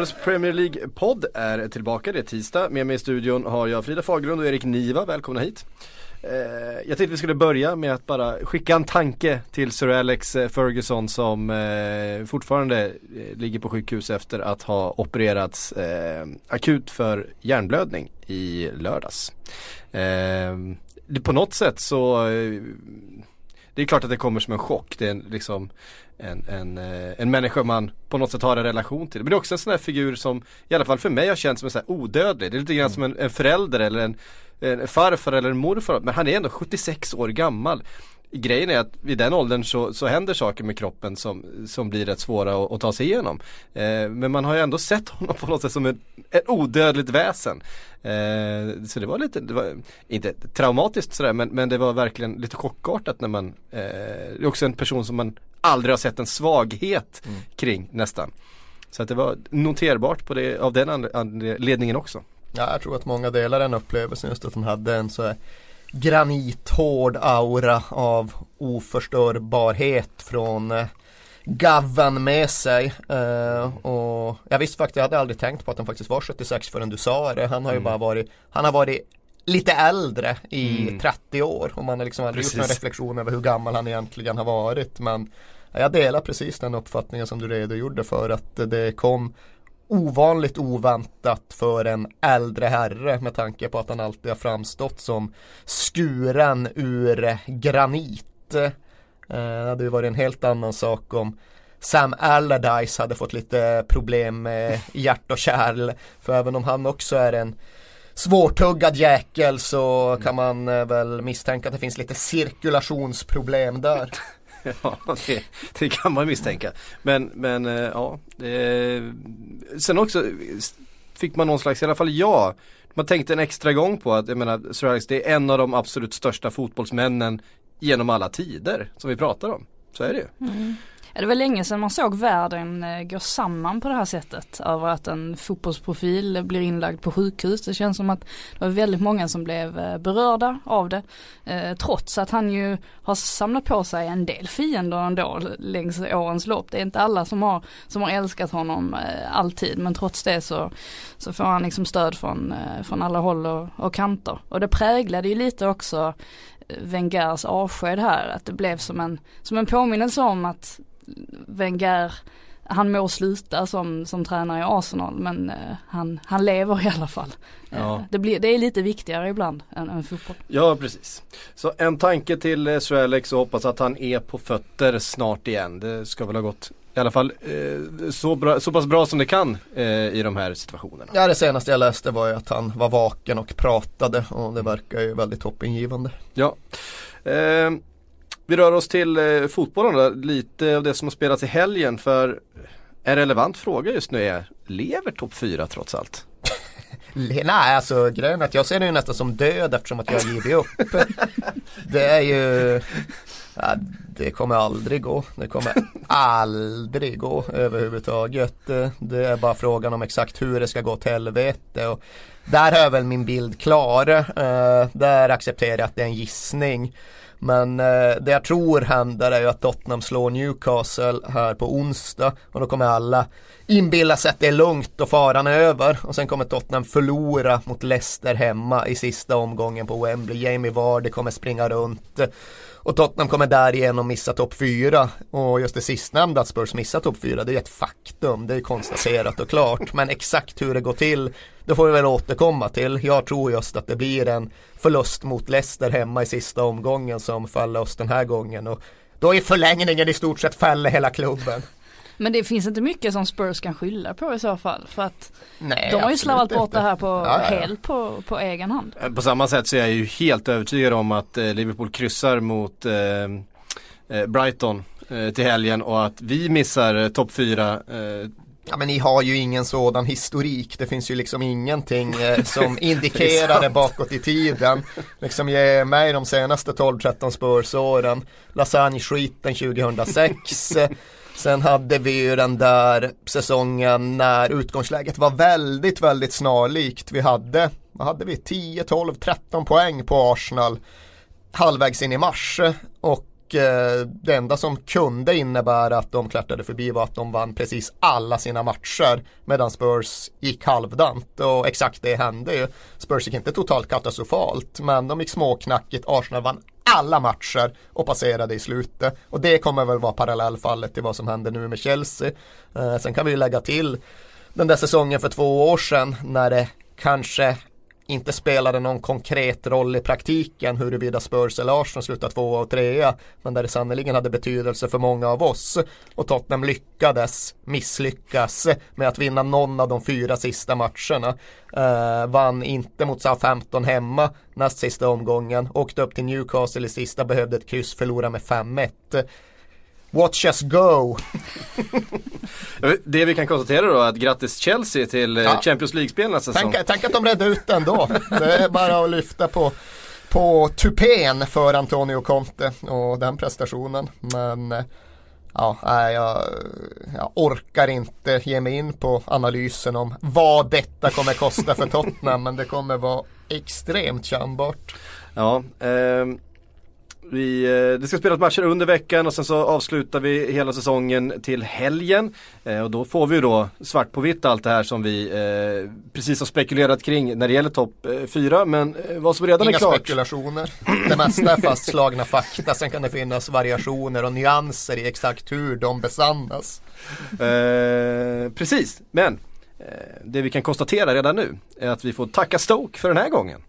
Sportbladets Premier League-podd är tillbaka, det är tisdag. Med mig i studion har jag Frida Fagerlund och Erik Niva, välkomna hit. Eh, jag tänkte vi skulle börja med att bara skicka en tanke till Sir Alex eh, Ferguson som eh, fortfarande eh, ligger på sjukhus efter att ha opererats eh, akut för hjärnblödning i lördags. på något sätt så det är klart att det kommer som en chock. Det är liksom en, en, en människa man på något sätt har en relation till. Men det är också en sån här figur som i alla fall för mig har känts som en odödlig. Det är lite grann mm. som en, en förälder eller en en farfar eller en morfar, men han är ändå 76 år gammal. Grejen är att vid den åldern så, så händer saker med kroppen som, som blir rätt svåra att, att ta sig igenom. Eh, men man har ju ändå sett honom på något sätt som ett odödligt väsen. Eh, så det var lite, det var inte traumatiskt sådär men, men det var verkligen lite chockartat när man, eh, det är också en person som man aldrig har sett en svaghet mm. kring nästan. Så att det var noterbart på det, av den anledningen också. Ja, jag tror att många delar den upplevelsen just att han hade en så här granithård aura av oförstörbarhet från eh, Gavan med sig. Uh, och jag visste faktiskt, jag hade aldrig tänkt på att han faktiskt var 76 förrän du sa det. Han har ju mm. bara varit, han har varit lite äldre i mm. 30 år och man har liksom aldrig gjort någon reflektion över hur gammal han egentligen har varit. Men jag delar precis den uppfattningen som du redogjorde för att det kom ovanligt oväntat för en äldre herre med tanke på att han alltid har framstått som skuren ur granit. Eh, det hade ju varit en helt annan sak om Sam Allardyce hade fått lite problem med hjärt och kärl. För även om han också är en svårtuggad jäkel så kan man eh, väl misstänka att det finns lite cirkulationsproblem där. ja, det, det, kan man misstänka. Men, men eh, ja. Det, sen också fick man någon slags, i alla fall jag, man tänkte en extra gång på att, jag menar, Sir Alex, det är en av de absolut största fotbollsmännen genom alla tider som vi pratar om. Så är det ju. Mm. Ja, det var länge sedan man såg världen eh, gå samman på det här sättet. Över att en fotbollsprofil blir inlagd på sjukhus. Det känns som att det var väldigt många som blev eh, berörda av det. Eh, trots att han ju har samlat på sig en del fiender ändå längs årens lopp. Det är inte alla som har, som har älskat honom eh, alltid. Men trots det så, så får han liksom stöd från, från alla håll och, och kanter. Och det präglade ju lite också Wengers avsked här. Att det blev som en, som en påminnelse om att Wenger han må sluta som, som tränare i Arsenal men eh, han, han lever i alla fall. Ja. Eh, det, blir, det är lite viktigare ibland än, än fotboll. Ja precis. Så en tanke till eh, Sir Alex och hoppas att han är på fötter snart igen. Det ska väl ha gått i alla fall eh, så, bra, så pass bra som det kan eh, i de här situationerna. Ja det senaste jag läste var ju att han var vaken och pratade och det verkar ju väldigt hoppingivande. Ja. Eh, vi rör oss till eh, fotbollen då, lite av det som har spelats i helgen för en relevant fråga just nu är, lever topp 4 trots allt? Nej, alltså grejen är att jag ser det ju nästan som död eftersom att jag har givit upp. det är ju ja, Det kommer aldrig gå. Det kommer aldrig gå överhuvudtaget. Det är bara frågan om exakt hur det ska gå till helvete. Och där är väl min bild klar. Uh, där accepterar jag att det är en gissning. Men eh, det jag tror händer är ju att Tottenham slår Newcastle här på onsdag och då kommer alla inbilla sig att det är lugnt och faran är över och sen kommer Tottenham förlora mot Leicester hemma i sista omgången på Wembley. Jamie Vardy kommer springa runt och Tottenham kommer därigenom missa topp 4 och just det sistnämnda att Spurs missar topp 4 det är ett faktum, det är konstaterat och klart men exakt hur det går till det får vi väl återkomma till. Jag tror just att det blir en förlust mot Leicester hemma i sista omgången som faller oss den här gången och då är förlängningen i stort sett fäller hela klubben. Men det finns inte mycket som Spurs kan skylla på i så fall. För att Nej, de har ju slarvat bort det här på, ja, ja. helt på, på egen hand. Eh, på samma sätt så är jag ju helt övertygad om att eh, Liverpool kryssar mot eh, eh Brighton eh, till helgen och att vi missar eh, topp 4 Ja men ni har ju ingen sådan historik. Det finns ju liksom ingenting eh, som indikerar det bakåt i tiden. Liksom ge mig de senaste 12-13 Spurs-åren. Lasagne-skiten 2006. Sen hade vi ju den där säsongen när utgångsläget var väldigt, väldigt snarlikt. Vi hade, vad hade vi, 10, 12, 13 poäng på Arsenal halvvägs in i mars. Och eh, det enda som kunde innebära att de klättrade förbi var att de vann precis alla sina matcher medan Spurs gick halvdant och exakt det hände ju. Spurs gick inte totalt katastrofalt men de gick småknackigt. Arsenal vann alla matcher och passerade i slutet. Och det kommer väl vara parallellfallet till vad som händer nu med Chelsea. Eh, sen kan vi ju lägga till den där säsongen för två år sedan när det kanske inte spelade någon konkret roll i praktiken huruvida Spurs eller Arsenal slutade tvåa och trea. Men där det sannerligen hade betydelse för många av oss. Och Tottenham lyckades misslyckas med att vinna någon av de fyra sista matcherna. Eh, vann inte mot Southampton hemma näst sista omgången. Åkte upp till Newcastle i sista, behövde ett kryss, förlora med 5-1. Watch us go! det vi kan konstatera då är att grattis Chelsea till eh, ja. Champions League-spel nästa säsong. Tänk, tänk att de redde ut den då. Det är bara att lyfta på, på tupén för Antonio Conte och den prestationen. Men eh, ja, jag, jag orkar inte ge mig in på analysen om vad detta kommer kosta för Tottenham. men det kommer vara extremt kännbart. Ja, eh, vi, eh, det ska spelas matcher under veckan och sen så avslutar vi hela säsongen till helgen. Eh, och då får vi då svart på vitt allt det här som vi eh, precis har spekulerat kring när det gäller topp 4. Eh, men vad som redan Inga är klart. Inga spekulationer. Det mesta är fastslagna fakta. Sen kan det finnas variationer och nyanser i exakt hur de besannas. Eh, precis, men det vi kan konstatera redan nu är att vi får tacka Stoke för den här gången.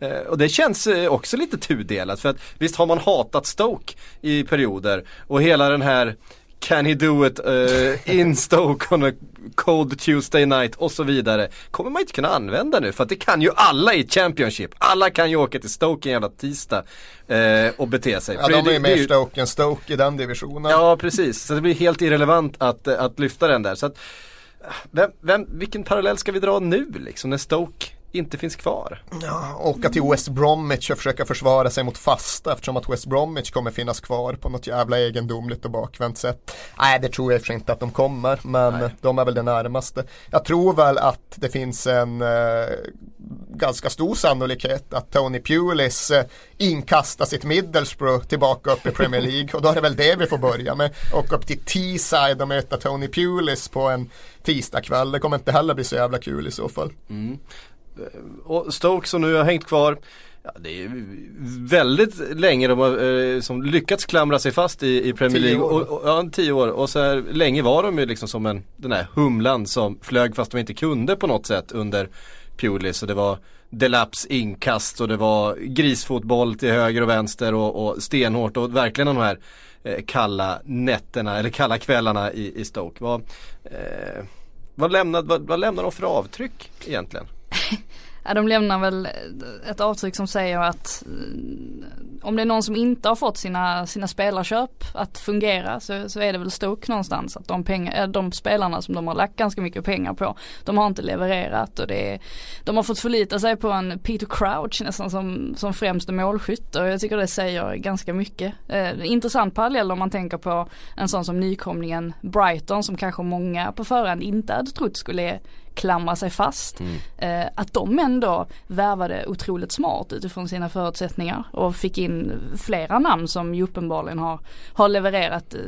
Eh, och det känns eh, också lite tudelat för att visst har man hatat Stoke i perioder och hela den här Can he do it uh, in Stoke on a cold Tuesday night och så vidare. Kommer man inte kunna använda nu för att det kan ju alla i Championship. Alla kan ju åka till Stoke en jävla tisdag uh, och bete sig. Ja, de är ju mer Stoke än Stoke i den divisionen. Ja, precis. Så det blir helt irrelevant att, att lyfta den där. Så att, vem, vem, vilken parallell ska vi dra nu liksom när Stoke inte finns kvar. Ja, åka till West Bromwich och försöka försvara sig mot fasta eftersom att West Bromwich kommer finnas kvar på något jävla egendomligt och bakvänt sätt. Nej, det tror jag för inte att de kommer, men Nej. de är väl det närmaste. Jag tror väl att det finns en eh, ganska stor sannolikhet att Tony Pulis eh, inkastar sitt Middlesbrough tillbaka upp i Premier League och då är det väl det vi får börja med. Åka upp till Teesside och möta Tony Pulis på en tisdagkväll. Det kommer inte heller bli så jävla kul i så fall. Mm. Och Stoke som nu har hängt kvar Ja, det är väldigt länge de har eh, som lyckats klamra sig fast i, i Premier League. Och, och, ja, tio år. Och så här, länge var de ju liksom som en, den här humlan som flög fast de inte kunde på något sätt under Pulis. Och det var Delaps inkast och det var grisfotboll till höger och vänster och, och stenhårt och verkligen de här eh, kalla nätterna eller kalla kvällarna i, i Stoke. Vad, eh, vad, lämnar, vad, vad lämnar de för avtryck egentligen? 嘿。Ja, de lämnar väl ett avtryck som säger att eh, om det är någon som inte har fått sina, sina spelarköp att fungera så, så är det väl Stoke någonstans. Att de, pengar, eh, de spelarna som de har lagt ganska mycket pengar på, de har inte levererat och det är, de har fått förlita sig på en Peter Crouch nästan som, som främste målskytt och jag tycker det säger ganska mycket. Eh, intressant parallell om man tänker på en sån som nykomlingen Brighton som kanske många på förhand inte hade trott skulle klamra sig fast. Mm. Eh, att de ändå värvade otroligt smart utifrån sina förutsättningar och fick in flera namn som ju uppenbarligen har, har levererat eh,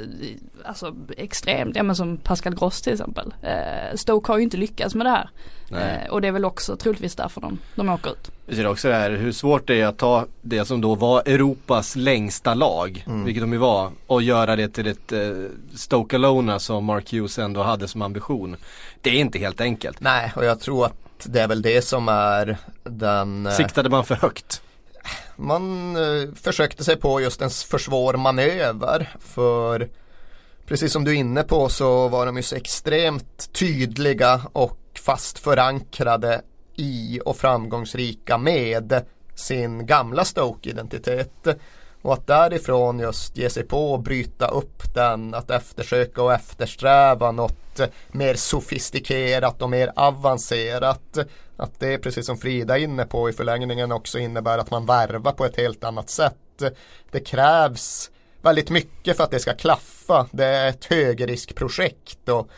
alltså extremt, ja men som Pascal Gross till exempel. Eh, Stoke har ju inte lyckats med det här. Eh, och det är väl också troligtvis därför de, de åker ut. Vi ser också det här hur svårt det är att ta det som då var Europas längsta lag, mm. vilket de ju var, och göra det till ett eh, Stoke Alona som Mark Hughes ändå hade som ambition. Det är inte helt enkelt. Nej, och jag tror att det är väl det som är den... Eh, Siktade man för högt? Man eh, försökte sig på just en för svår manöver för precis som du är inne på så var de ju så extremt tydliga och fast förankrade i och framgångsrika med sin gamla Stoke-identitet. Och att därifrån just ge sig på och bryta upp den, att eftersöka och eftersträva något mer sofistikerat och mer avancerat. Att det, precis som Frida är inne på i förlängningen också innebär att man värvar på ett helt annat sätt. Det krävs väldigt mycket för att det ska klaffa. Det är ett högriskprojekt och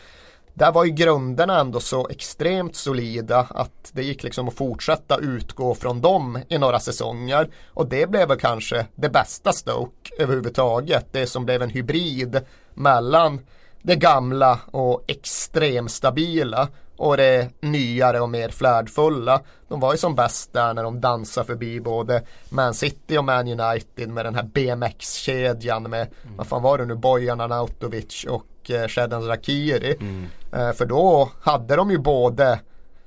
där var ju grunderna ändå så extremt solida att det gick liksom att fortsätta utgå från dem i några säsonger. Och det blev väl kanske det bästa Stoke överhuvudtaget. Det som blev en hybrid mellan det gamla och extremstabila och det nyare och mer flärdfulla. De var ju som bäst där när de dansade förbi både Man City och Man United med den här BMX-kedjan med, mm. vad fan var det nu, Bojan Anautovic och eh, Shedan Rakiri. Mm. Eh, för då hade de ju både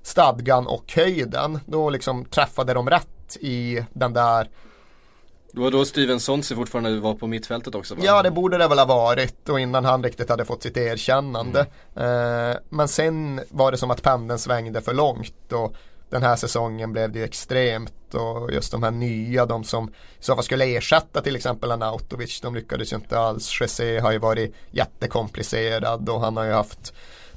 stadgan och höjden. Då liksom träffade de rätt i den där det var då Steven Sonsi fortfarande var på mittfältet också va? Ja det borde det väl ha varit och innan han riktigt hade fått sitt erkännande. Mm. Eh, men sen var det som att pendeln svängde för långt och den här säsongen blev det ju extremt och just de här nya, de som i så fall skulle ersätta till exempel Anautovic, de lyckades ju inte alls. Jesse har ju varit jättekomplicerad och han har ju haft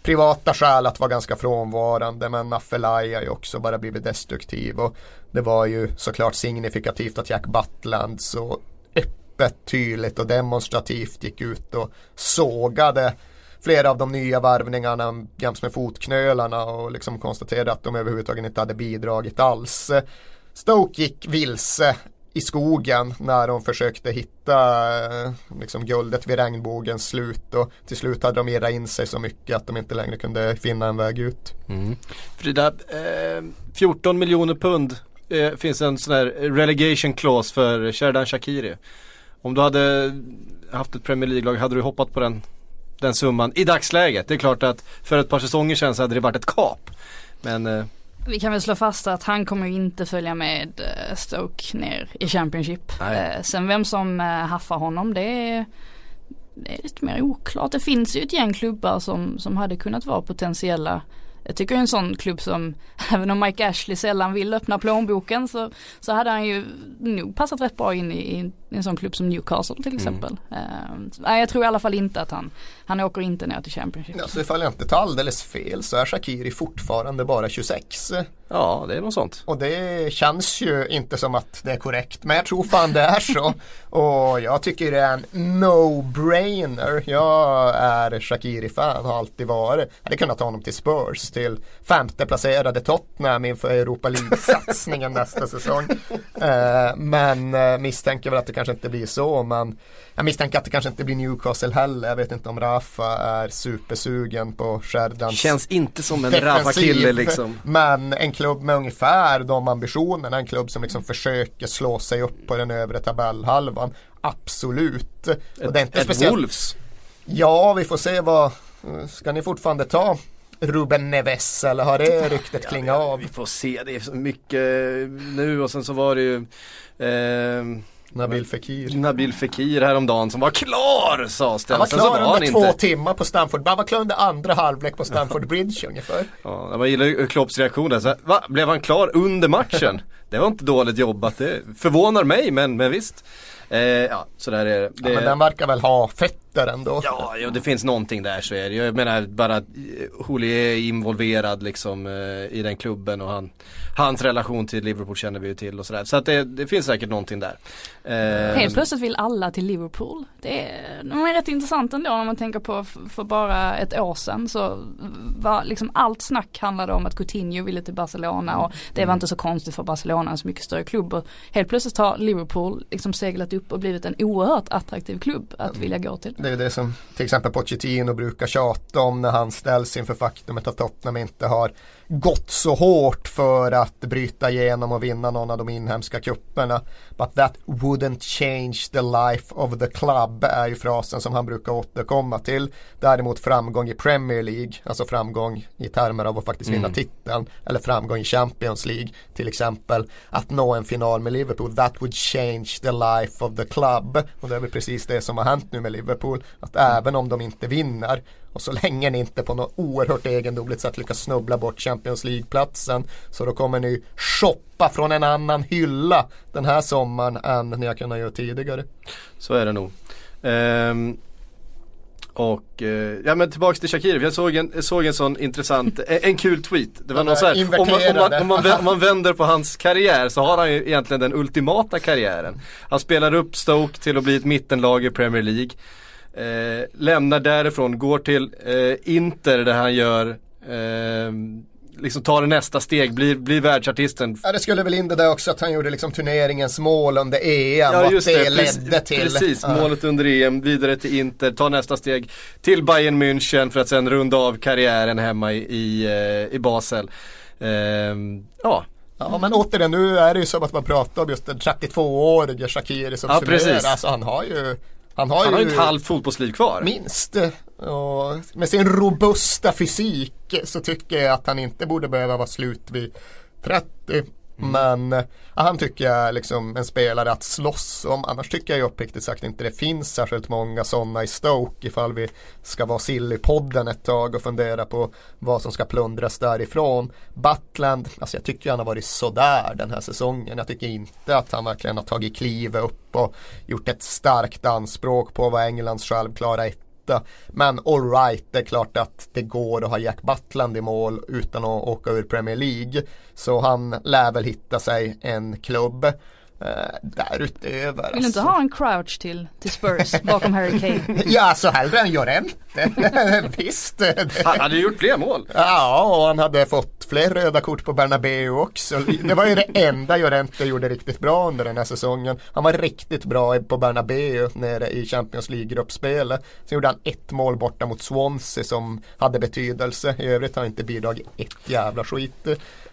privata skäl att vara ganska frånvarande men Affelai har ju också bara blivit destruktiv och det var ju såklart signifikativt att Jack Butland så öppet, tydligt och demonstrativt gick ut och sågade flera av de nya värvningarna jäms med fotknölarna och liksom konstaterade att de överhuvudtaget inte hade bidragit alls. Stoke gick vilse i skogen när de försökte hitta eh, liksom, guldet vid regnbågens slut och till slut hade de irrat in sig så mycket att de inte längre kunde finna en väg ut. Mm. Frida, eh, 14 miljoner pund eh, finns en sån här relegation clause för Sheridan Shakiri. Om du hade haft ett Premier League-lag, hade du hoppat på den, den summan i dagsläget? Det är klart att för ett par säsonger sedan så hade det varit ett kap. Men eh, vi kan väl slå fast att han kommer inte följa med eh, Stoke ner i Championship. Nej. Sen vem som haffar honom det är, det är lite mer oklart. Det finns ju ett gäng klubbar som, som hade kunnat vara potentiella jag tycker en sån klubb som, även om Mike Ashley sällan vill öppna plånboken så, så hade han ju nog passat rätt bra in i, i en sån klubb som Newcastle till mm. exempel. Mm. Uh, jag tror i alla fall inte att han, han åker inte ner till Championship. Alltså ifall jag inte tar alldeles fel så är Shakiri fortfarande bara 26. Ja, det är något sånt. Och det känns ju inte som att det är korrekt. Men jag tror fan det är så. och jag tycker det är en no-brainer. Jag är Shakiri-fan, har alltid varit. Jag hade kunnat ta honom till Spurs, till femte placerade Tottenham inför Europa League-satsningen nästa säsong. Uh, men uh, misstänker väl att det kanske inte blir så. Men jag misstänker att det kanske inte blir Newcastle heller. Jag vet inte om Rafa är supersugen på Sherdans Känns inte som en Rafa-kille liksom. Men en klubb med ungefär de ambitionerna. En klubb som liksom försöker slå sig upp på den övre tabellhalvan. Absolut. Ett, Och det är inte ett speciellt... Wolves? Ja, vi får se vad Ska ni fortfarande ta Ruben Neves eller har det ryktet ja, klingat av? Vi får se, det är så mycket nu och sen så var det ju eh, Nabil Fekir. Nabil Fekir häromdagen som var klar sades det. Han var klar var under två inte. timmar på Stamford. Han var klar under andra halvlek på Stamford Bridge ungefär. Ja, man gillar Klopps reaktion där. Så, va, blev han klar under matchen? det var inte dåligt jobbat. Det förvånar mig men, men visst. Eh, ja, så där är det. Ja, men den verkar väl ha fötter ändå. Ja, ja, det finns någonting där så är det. Jag menar bara Huli är involverad liksom eh, i den klubben och han, hans relation till Liverpool känner vi ju till och sådär. Så att det, det finns säkert någonting där. Eh, Helt plötsligt vill alla till Liverpool. Det är, det är rätt intressant ändå om man tänker på för bara ett år sedan så var liksom allt snack handlade om att Coutinho ville till Barcelona och det var mm. inte så konstigt för Barcelona, en så mycket större klubb. Och helt plötsligt har Liverpool liksom seglat upp och blivit en oerhört attraktiv klubb att mm. vilja gå till. Det är det som till exempel Pochettino brukar tjata om när han ställs inför faktumet att Tottenham inte har gått så hårt för att bryta igenom och vinna någon av de inhemska kupperna. But that wouldn't change the life of the club är ju frasen som han brukar återkomma till. Däremot framgång i Premier League, alltså framgång i termer av att faktiskt vinna mm. titeln. Eller framgång i Champions League till exempel. Att nå en final med Liverpool, that would change the life of the club. Och det är väl precis det som har hänt nu med Liverpool. Att även om de inte vinner och så länge ni inte på något oerhört egendomligt sätt lyckas snubbla bort Champions League-platsen så då kommer ni shoppa från en annan hylla den här sommaren än ni har kunnat göra tidigare. Så är det nog. Um, och uh, ja men tillbaks till Shakiri, jag såg en, såg en sån intressant, en, en kul tweet. Det var någon så här, om, man, om, man, om, man, om man vänder på hans karriär så har han ju egentligen den ultimata karriären. Han spelar upp Stoke till att bli ett mittenlag i Premier League. Eh, lämnar därifrån, går till eh, Inter där han gör eh, liksom tar nästa steg, blir, blir världsartisten. Ja det skulle väl in det där också att han gjorde liksom turneringens mål under EM ja, och att det, det ledde till. Precis, ja. målet under EM, vidare till Inter, tar nästa steg till Bayern München för att sen runda av karriären hemma i, i, eh, i Basel. Ehm, ja, Ja men återigen nu är det ju som att man pratar om just den 32-årige Shakiri som ja, summerar. Alltså han har ju han har, han har ju ett halvt fotbollsliv kvar. Minst. Och med sin robusta fysik så tycker jag att han inte borde behöva vara slut vid 30. Mm. Men ja, han tycker jag är liksom en spelare att slåss om. Annars tycker jag ju uppriktigt sagt inte det finns särskilt många sådana i Stoke ifall vi ska vara Silly-podden ett tag och fundera på vad som ska plundras därifrån. Butland, alltså jag tycker han har varit sådär den här säsongen. Jag tycker inte att han verkligen har tagit kliv upp och gjort ett starkt anspråk på vad Englands självklara ett inte. Men alright, det är klart att det går att ha Jack Butland i mål utan att åka ur Premier League. Så han lär väl hitta sig en klubb. Uh, därutöver. Vill du inte alltså. ha en crouch till, till Spurs bakom Harry Kane? ja, alltså hellre än Llorente. Visst. Han hade gjort fler mål. Ja, och han hade fått fler röda kort på Bernabeu också. Det var ju det enda Llorente gjorde riktigt bra under den här säsongen. Han var riktigt bra på Bernabeu nere i Champions League-gruppspelet. Sen gjorde han ett mål borta mot Swansea som hade betydelse. I övrigt har han inte bidragit ett jävla skit.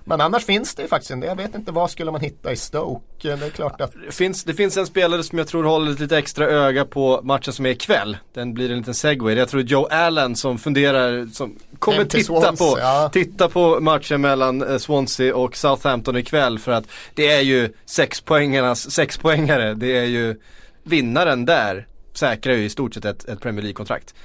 Men annars finns det ju faktiskt en. Jag vet inte vad skulle man hitta i Stoke. Det är klart att... Det finns, det finns en spelare som jag tror håller ett lite extra öga på matchen som är ikväll. Den blir en liten segway. Jag tror Joe Allen som funderar, som kommer titta Swansea, på, ja. titta på matchen mellan eh, Swansea och Southampton ikväll. För att det är ju sexpoängarnas sexpoängare. Det är ju vinnaren där säkrar ju i stort sett ett, ett Premier League-kontrakt.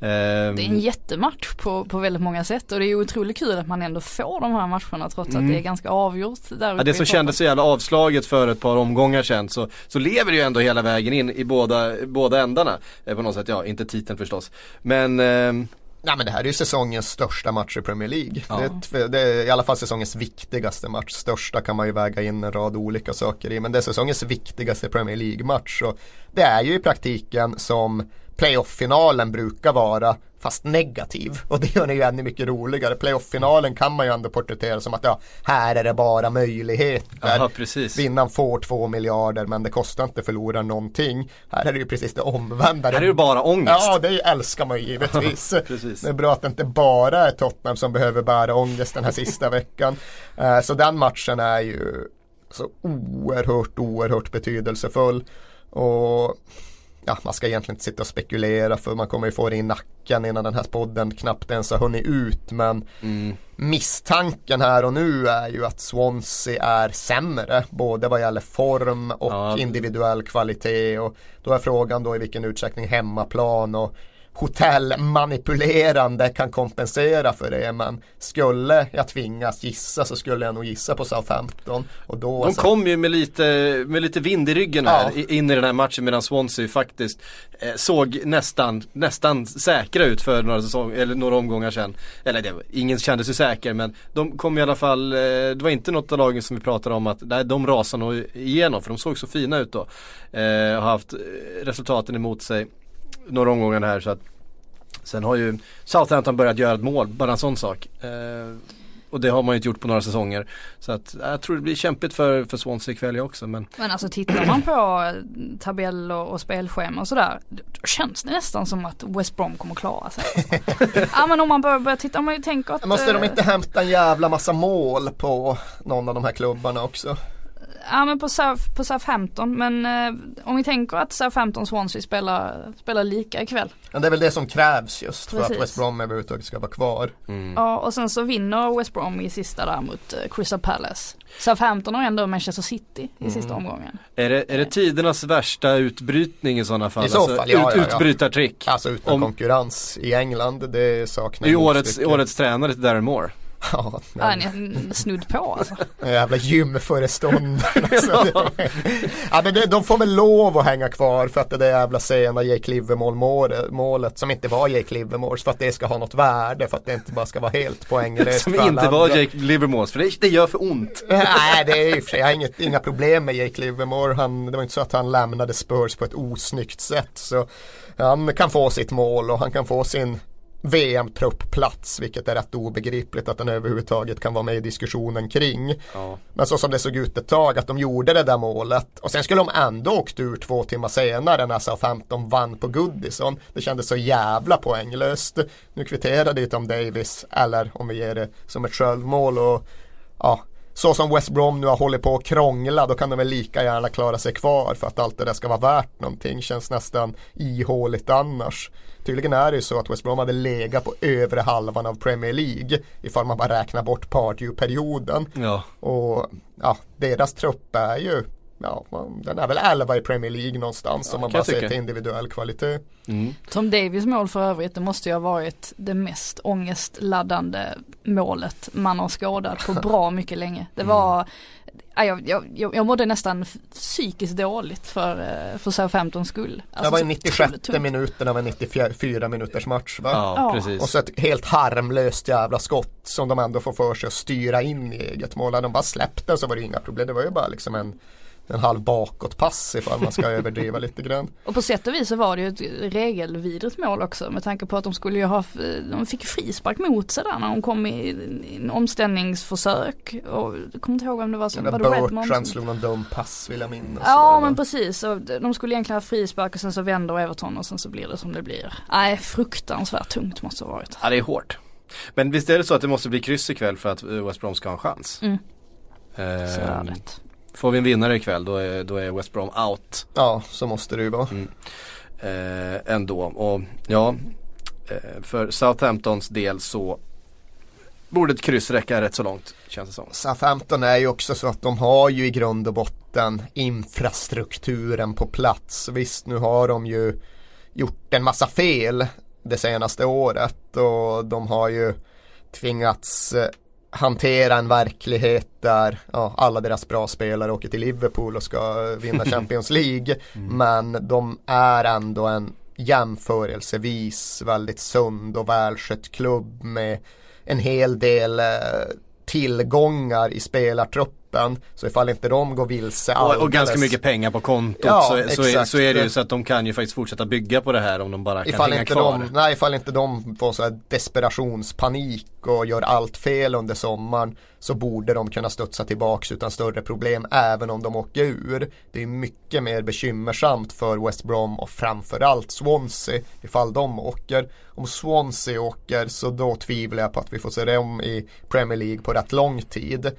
Ehm. Det är en jättematch på, på väldigt många sätt och det är otroligt kul att man ändå får de här matcherna trots mm. att det är ganska avgjort. Där ja, det som kändes så jävla avslaget för ett par omgångar sedan så, så lever det ju ändå hela vägen in i båda, båda ändarna. Eh, på något sätt, ja inte titeln förstås. Men eh, Nej men det här är ju säsongens största match i Premier League. Ja. Det, är, det, är, i alla fall säsongens viktigaste match. Största kan man ju väga in en rad olika saker i. Men det är säsongens viktigaste Premier League-match. Och det är ju i praktiken som playoff-finalen brukar vara fast negativ och det gör den ju ännu mycket roligare. Playoff-finalen kan man ju ändå porträttera som att ja, här är det bara möjligheter. Aha, precis. Vinnaren får två miljarder men det kostar inte förlora någonting. Här är det ju precis det omvända. Här är det bara ångest. Ja, det älskar man ju givetvis. det är bra att det inte bara är Tottenham som behöver bära ångest den här sista veckan. Uh, så den matchen är ju så oerhört, oerhört betydelsefull. Och ja, man ska egentligen inte sitta och spekulera för man kommer ju få det i nacken innan den här podden knappt ens har hunnit ut. Men mm. misstanken här och nu är ju att Swansea är sämre. Både vad gäller form och ja. individuell kvalitet. Och då är frågan då i vilken utsträckning hemmaplan och hotellmanipulerande kan kompensera för det. Men skulle jag tvingas gissa så skulle jag nog gissa på Southampton. Och då, De alltså... kom ju med lite, med lite vind i ryggen här ja. in i den här matchen medan Swansea faktiskt eh, såg nästan, nästan säkra ut för några, säsong, eller några omgångar sedan. Eller det, ingen kände sig säker men de kom i alla fall, eh, det var inte något av lagen som vi pratade om att nej, de rasade nog igenom för de såg så fina ut då. Eh, har haft resultaten emot sig några omgångar här så att Sen har ju Southampton börjat göra ett mål, bara en sån sak. Eh, och det har man ju inte gjort på några säsonger. Så att jag tror det blir kämpigt för, för Swansea ikväll också. Men... men alltså tittar man på tabell och, och spelschema och sådär. Då känns det nästan som att West Brom kommer klara sig. Ja men om man börjar, börjar titta, om man ju tänker att. Måste de inte hämta en jävla massa mål på någon av de här klubbarna också? Ja men på, South, på Southampton men eh, om vi tänker att Southampton Swansea spelar, spelar lika ikväll. Ja det är väl det som krävs just Precis. för att West Brom överhuvudtaget ska vara kvar. Mm. Ja och sen så vinner West Brom i sista där mot uh, Crystal Palace. Southampton har ändå Manchester City i mm. sista omgången. Är det, är det tidernas värsta utbrytning i sådana fall? I så alltså, fall, ja, ut, ja, ja. Utbrytartrick? Alltså utan om, konkurrens i England, det saknar I årets, årets tränare till Darren Moore. Ja, Ja, han är snudd på alltså. Jävla gymföreståndare. Alltså. ja, men det, de får väl lov att hänga kvar för att det där jävla sena Jake Livermore målet som inte var Jake Livermores för att det ska ha något värde för att det inte bara ska vara helt poänglöst. Som inte var andra. Jake Livermores, för det, det gör för ont. Nej det är ju för sig, jag har inget, inga problem med Jake Livermore. Han, det var inte så att han lämnade Spurs på ett osnyggt sätt. Så han kan få sitt mål och han kan få sin VM-truppplats vilket är rätt obegripligt att han överhuvudtaget kan vara med i diskussionen kring. Ja. Men så som det såg ut ett tag att de gjorde det där målet och sen skulle de ändå åkt ur två timmar senare när Southampton vann på Goodison. Det kändes så jävla poänglöst. Nu kvitterade ju Tom Davis eller om vi ger det som ett självmål och ja, så som West Brom nu har hållit på att krångla då kan de väl lika gärna klara sig kvar för att allt det där ska vara värt någonting. Känns nästan ihåligt annars. Tydligen är det ju så att West Brom hade legat på övre halvan av Premier League ifall man bara räknar bort Pardew-perioden. Ja. Och ja, deras trupp är ju Ja, den är väl 11 i Premier League någonstans om man bara ser till individuell kvalitet. Mm. Tom Davis mål för övrigt, det måste ju ha varit det mest ångestladdande målet man har skådat på bra mycket länge. Det var, ja, jag, jag, jag jag mådde nästan psykiskt dåligt för, eh, för Southamptons skull. det Alltså, var i så 96 otroligt tungt. minuten av en 94 minuters match va? Ja, Ja. precis. Och så ett helt harmlöst jävla skott som de ändå får för sig att styra in i eget mål. Hade de bara släppt den så var det inga problem. Det var ju bara liksom en, en halv bakåtpass ifall man ska överdriva lite grann. Och på sätt och vis så var det ju ett regelvidrigt mål också med tanke på att de skulle ju ha, de fick frispark mot sig där när de kom i, i en omställningsförsök. Och jag kommer inte ihåg vem det var Eller var det? Bertrand slog någon dum pass vill jag minnas. Ja Eller- men precis, och de skulle egentligen ha frispark och sen så vänder Everton och sen så blir det som det blir. Nej fruktansvärt tungt måste det ha varit. Ja det är hårt. Men visst är det så att det måste bli kryss ikväll för att West Brom ska ha en chans? Mm. Ehm, Så är det. Får vi en vinnare ikväll då är, då är West Brom out Ja, så måste det ju vara. eh, ändå. Och ja, eh, för Southamptons del så borde ett kryss räcka rätt så långt känns det som. Southampton är ju också så att de har ju i grund och botten infrastrukturen på plats. Visst nu har de ju gjort en massa fel det senaste året och de har ju tvingats eh, hantera en verklighet där ja, alla deras bra spelare åker till Liverpool och ska vinna Champions League. Men de är ändå en jämförelsevis väldigt sund och välskött klubb med en hel del eh, tillgångar i spelartruppen. Så ifall inte de går vilse Och, och ganska alldeles- mycket pengar på kontot Ja, så, så, är, så är det ju så att de kan ju faktiskt fortsätta bygga på det här om de bara kan Ifall hänga inte, kvar. de, nej, ifall inte de får så här desperationspanik och gör allt fel under sommaren så borde de kunna studsa tillbaks utan större problem även om de åker ur. Det är mycket mer bekymmersamt för West Brom och framförallt Swansea ifall de åker. Om Swansea åker så då tvivlar jag på att vi får se dem i Premier League på rätt lång tid.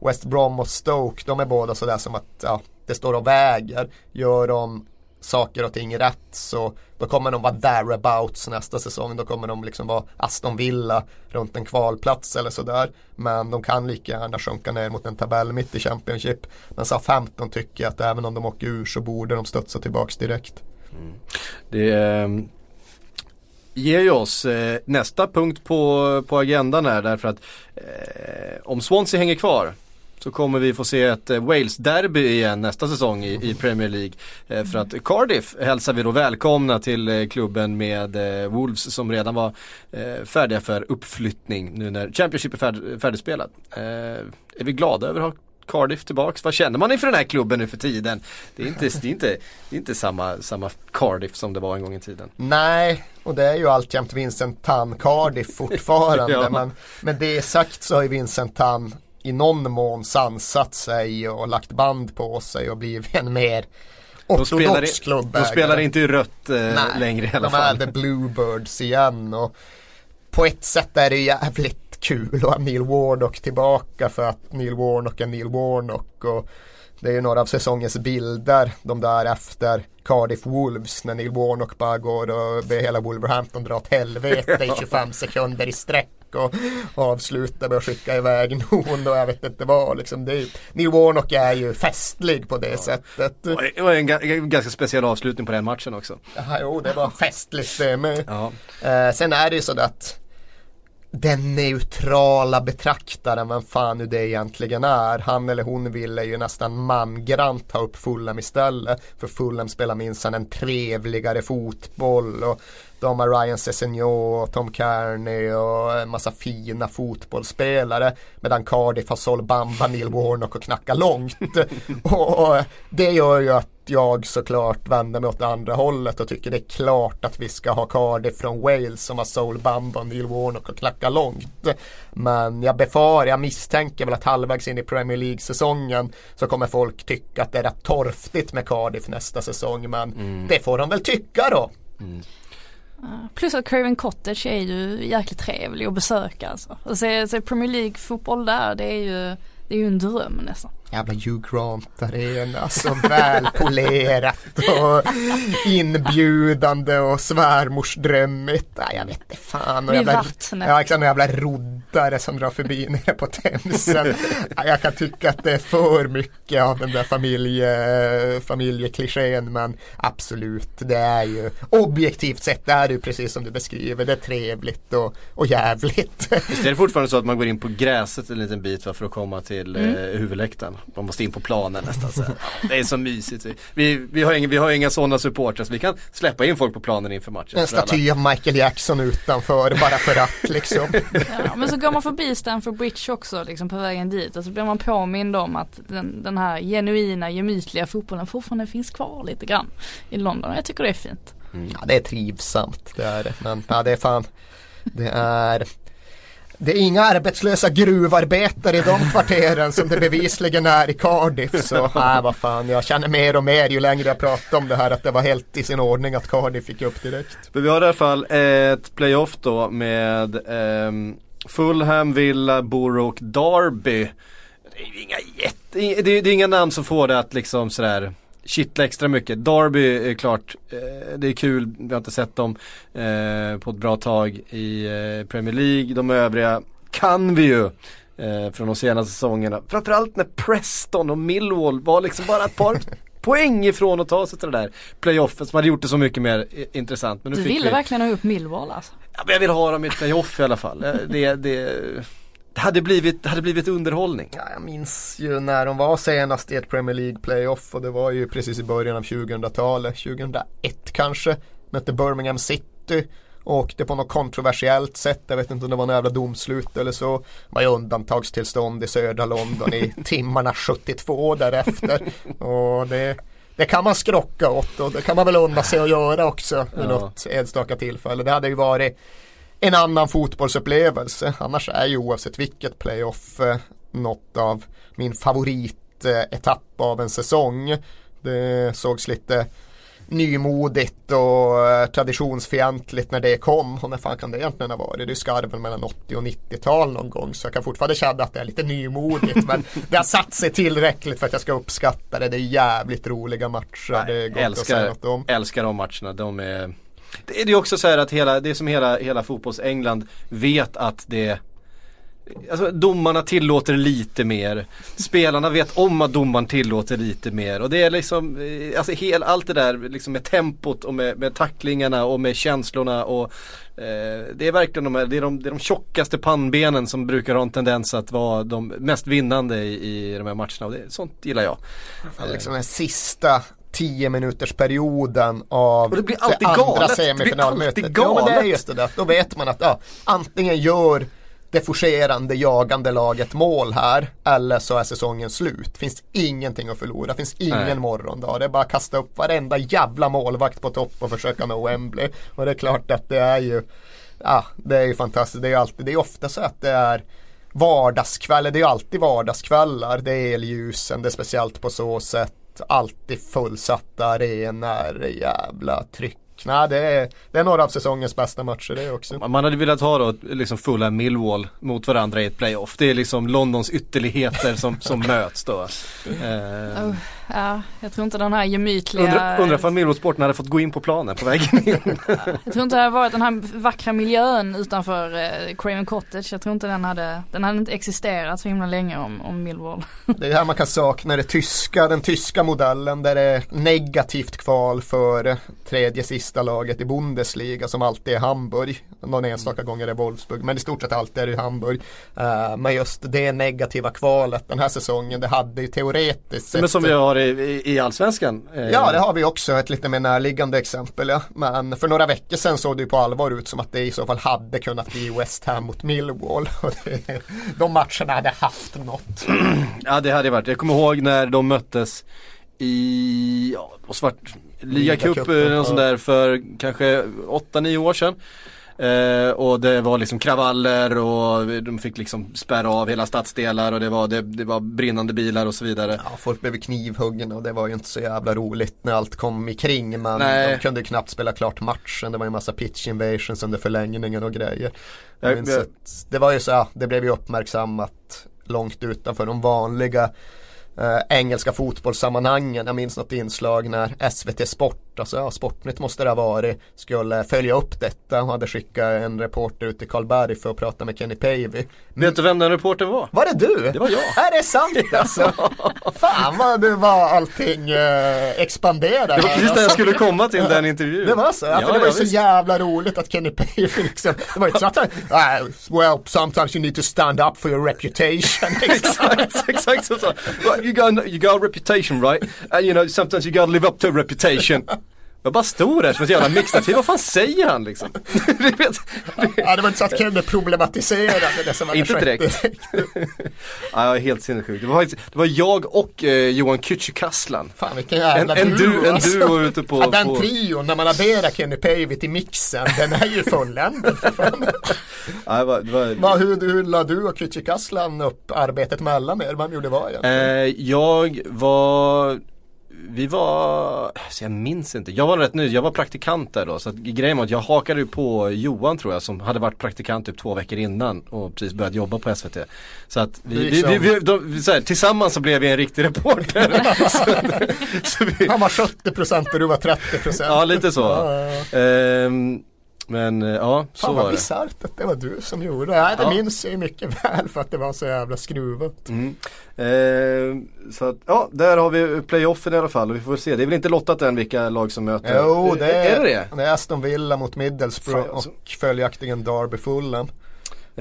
West Brom och Stoke de är båda sådär som att ja, det står och väger. Gör de saker och ting rätt så då kommer de vara thereabouts nästa säsong. Då kommer de liksom vara Aston Villa runt en kvalplats eller sådär. Men de kan lika gärna sjunka ner mot en tabell mitt i Championship. Men sa 15 tycker jag att även om de åker ur så borde de studsa tillbaks direkt. Mm. Det eh, ger ju oss eh, nästa punkt på, på agendan här därför att eh, om Swansea hänger kvar så kommer vi få se ett eh, Wales-derby igen nästa säsong i, i Premier League. Eh, för att Cardiff hälsar vi då välkomna till eh, klubben med eh, Wolves som redan var eh, färdiga för uppflyttning nu när Championship är färd, färdigspelat. Eh, är vi glada över att ha Cardiff tillbaks? Vad känner man inför den här klubben nu för tiden? Det är inte, det är inte, det är inte samma, samma Cardiff som det var en gång i tiden. Nej, och det är ju alltjämt Vincent Tan Cardiff fortfarande. Ja. men med det sagt så har ju Vincent Tan i någon mån sansat sig och lagt band på sig och blivit en mer De ortodox klubbägare. de spelar inte i rött eh, längre i alla de är fall. the Bluebirds igen och på ett sätt är det jävligt kul att ha Neil Warnock tillbaka för att Neil Warnock är Neil Warnock och det är ju några av säsongens bilder de där efter Cardiff Wolves när Neil Warnock bara går och ber hela Wolverhampton dra åt helvete i 25 sekunder i sträck och avslutar med att skicka iväg någon och jag vet inte vad liksom. Det är, Neil Warnock är ju festlig på det sättet. Det var en, ga- en ganska speciell avslutning på den matchen också. Ja, jo, det var festligt det med. Ja. Eh, sen är det ju så att den neutrala betraktaren, vem fan nu det egentligen är. Han eller hon ville ju nästan mangrant ta upp Fulham istället. För Fulham spelar minsann en trevligare fotboll. Och de har Ryan Sessegnon och Tom Kearney och en massa fina fotbollsspelare. Medan Cardiff har Sol Bamba, Neil Warnock och knackar långt. och det gör ju att jag såklart vänder mig åt det andra hållet och tycker det är klart att vi ska ha Cardiff från Wales som har Sol Bamba och Neil Warnock och knackar långt. Men jag befarar, jag misstänker väl att halvvägs in i Premier League-säsongen så kommer folk tycka att det är rätt torftigt med Cardiff nästa säsong. Men mm. det får de väl tycka då. Mm. Eh, plus att Craven Cottage är ju jäkligt trevlig att besöka alltså. Och se, se Premier League fotboll där det är ju, det är ju en dröm nästan jävla Hugh Grant-arena. Så välpolerat och inbjudande och svärmorsdrömmigt. Nej, jag vet inte fan. Och jävla. Ja, exakt. jävla roddare som drar förbi nere på Themsen. jag kan tycka att det är för mycket av den där familje, familjeklichén. Men absolut, det är ju objektivt sett det är ju precis som du beskriver. Det är trevligt och, och jävligt. Visst är det fortfarande så att man går in på gräset en liten bit för att komma till mm. eh, huvudläktaren? Man måste in på planen nästan. Så. Det är så mysigt. Vi, vi, har, inga, vi har inga sådana supportrar så vi kan släppa in folk på planen inför matchen. En staty av Michael Jackson utanför bara för att liksom. Ja, men så går man förbi Stanford Bridge också liksom på vägen dit och så blir man påmind om att den, den här genuina gemytliga fotbollen fortfarande finns kvar lite grann i London. Jag tycker det är fint. Mm. Ja det är trivsamt det är det. Men ja, det är fan Det är det är inga arbetslösa gruvarbetare i de kvarteren som det bevisligen är i Cardiff. Så nej, vad fan, jag känner mer och mer ju längre jag pratar om det här att det var helt i sin ordning att Cardiff fick upp direkt. Men vi har i alla fall ett playoff då med eh, Fulham, Villa, Borough och Derby. Det är inga jätte, det är, det är inga namn som får det att liksom sådär kittla extra mycket. Derby är klart, eh, det är kul, vi har inte sett dem eh, på ett bra tag i eh, Premier League. De övriga kan vi ju från de senaste säsongerna. Framförallt när Preston och Millwall var liksom bara ett par poäng ifrån att ta sig till det där playoffet som hade gjort det så mycket mer intressant. Men nu du ville vi... verkligen ha upp Millwall alltså? Ja men jag vill ha dem i ett playoff i alla fall. Det, det hade blivit, det hade blivit underhållning. Ja, jag minns ju när de var senast i ett Premier League playoff och det var ju precis i början av 2000-talet, 2001 kanske. Mötte Birmingham City och åkte på något kontroversiellt sätt. Jag vet inte om det var något jävla domslut eller så. Det var ju undantagstillstånd i södra London i timmarna 72 därefter. Och det, det kan man skrocka åt och det kan man väl unna sig att göra också vid ja. något enstaka tillfälle. Det hade ju varit en annan fotbollsupplevelse. Annars är ju oavsett vilket playoff eh, något av min favoritetapp av en säsong. Det sågs lite nymodigt och eh, traditionsfientligt när det kom. Och när fan kan det egentligen ha varit? Det skarven mellan 80 och 90-tal någon gång. Så jag kan fortfarande känna att det är lite nymodigt. men det har satt sig tillräckligt för att jag ska uppskatta det. Det är jävligt roliga matcher. Nej, det är gott älskar, att säga något om. älskar de matcherna. De är det är ju också så här att hela, det är som hela, hela fotbolls-England vet att det Alltså domarna tillåter lite mer. Spelarna vet om att domaren tillåter lite mer. Och det är liksom, eh, alltså hel, allt det där liksom med tempot och med, med tacklingarna och med känslorna och eh, Det är verkligen de, det är de, det är de tjockaste pannbenen som brukar ha en tendens att vara de mest vinnande i, i de här matcherna. Och det, sånt gillar jag. Liksom den sista 10 minuters perioden av och det, blir alltid det andra galet. semifinalmötet. Det blir alltid galet. Ja men det är just det där. Då vet man att ja, antingen gör det forcerande jagande laget mål här eller så är säsongen slut. Finns ingenting att förlora, finns ingen Nej. morgondag. Det är bara att kasta upp varenda jävla målvakt på topp och försöka nå Wembley. Och det är klart att det är ju Ja, det är ju fantastiskt. Det är ju alltid, det är ofta så att det är vardagskvällar, det är ju alltid vardagskvällar. Det är elljusen, det är speciellt på så sätt alltid fullsatta arenor, jävla tryck Nej, det är, det är några av säsongens bästa matcher det också. Man hade velat ha då liksom fulla Millwall mot varandra i ett playoff. Det är liksom Londons ytterligheter som, som möts då. Eh. Oh, ja, jag tror inte den här gemytliga Undrar undra om Millwall-sporten hade fått gå in på planen på vägen in. jag tror inte det hade varit den här vackra miljön utanför eh, Craven Cottage. Jag tror inte den hade, den hade inte existerat så himla länge om, om Millwall. det är här man kan sakna det tyska, den tyska modellen där det är negativt kval för tredje sist bästa laget i Bundesliga som alltid är Hamburg. Någon enstaka gång är det Wolfsburg men i stort sett alltid är det Hamburg. Uh, men just det negativa kvalet den här säsongen det hade ju teoretiskt sett. Men som vi har i, i, Allsvenskan. Eh. Ja det har vi också ett lite mer närliggande exempel ja. Men för några veckor sedan såg det ju på allvar ut som att det i så fall hade kunnat bli West Ham mot Millwall. de matcherna hade haft något. ja det hade varit. Jag kommer ihåg när de möttes i, ja, svart, ligacup eller något sånt där för kanske 8-9 år sedan. Eh, och det var liksom kravaller och de fick liksom spärra av hela stadsdelar och det var, det, det var brinnande bilar och så vidare. Ja, folk blev knivhuggna och det var ju inte så jävla roligt när allt kom i kring. Men Nej. de kunde ju knappt spela klart matchen. Det var ju massa pitch invasions under förlängningen och grejer. Jag jag, jag... det var ju så, ja, det blev ju uppmärksammat långt utanför de vanliga eh, engelska fotbollssammanhangen. Jag minns något inslag när SVT Sport alltså ja, Sportnytt måste det ha varit, skulle följa upp detta och hade skickat en reporter ut till Karlberg för att prata med Kenny Pavey. Vet du vem den reportern var? Var det du? Det var jag. Är det sant alltså? Fan vad det var allting eh, expanderade. Det var precis där jag skulle komma till den intervjun. Det var så? Ja, för det var ju så visst. jävla roligt att Kenny Pavey liksom, det var ju så att han, uh, well sometimes you need to stand up for your reputation. exakt, exakt så sa you got, you got a reputation right? And you know sometimes you gotta live up to a reputation. Jag bara stod där som ett jävla mixtativ, vad fan säger han liksom? ja det var inte så att Kenne problematiserade det som Inte direkt. ja, helt sinnessjuk. Det var, det var jag och eh, Johan Kücükaslan. Fan vilken jävla en, en duo. En alltså. duo ute på. Ja, den på... trion när man adderar Kenny Pavey till mixen, den är ju fulländad ja, det var, det var... Va, hur, hur la du och Kücükaslan upp arbetet mellan er? Vem gjorde vad egentligen? Eh, jag var vi var, så jag minns inte, jag var rätt ny, jag var praktikant där då så att grejen var att jag hakade på Johan tror jag som hade varit praktikant typ två veckor innan och precis börjat jobba på SVT. Så att vi, vi, vi, vi då, så här, tillsammans så blev vi en riktig reporter. så, så. Han var 70% och du var 30% Ja lite så. Ja, ja, ja. Ehm, men eh, ja, så Fan var vad bisarrt att det var du som gjorde det. Nej, det ja. minns jag ju mycket väl för att det var så jävla skruvat. Mm. Eh, så att, ja, där har vi playoffen i alla fall och vi får se. Det är väl inte lottat än vilka lag som möter? Jo, det är, är det det? Det är Aston Villa mot Middlesbrough Fan, alltså. och följaktligen Derby Fulham.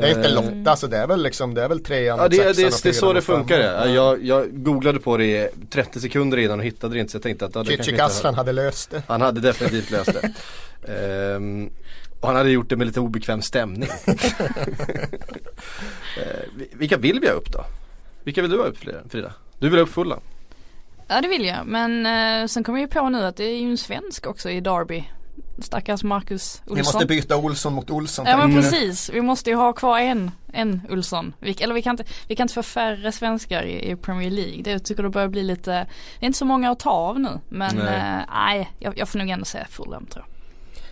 Det är inte eh. Lotta, så det är väl liksom, det är väl trean, Ja det, det, det, det är så det funkar ja. jag, jag googlade på det i 30 sekunder innan och hittade det inte så jag tänkte att ja, Chichi Aslan hade löst det. Han hade definitivt löst det. Um, och han hade gjort det med lite obekväm stämning. uh, vilka vill vi ha upp då? Vilka vill du ha upp Frida? Du vill ha upp fulla? Ja det vill jag men uh, sen kommer jag på nu att det är ju en svensk också i Derby. Stackars Marcus Olsson. Vi måste byta Olsson mot Olsson. Ja men precis, vi måste ju ha kvar en, en Olsson. Vi, eller vi kan, inte, vi kan inte få färre svenskar i, i Premier League. Det jag tycker det börjar bli lite, det är inte så många att ta av nu. Men nej, nej jag, jag får nog ändå säga Fulham tror jag.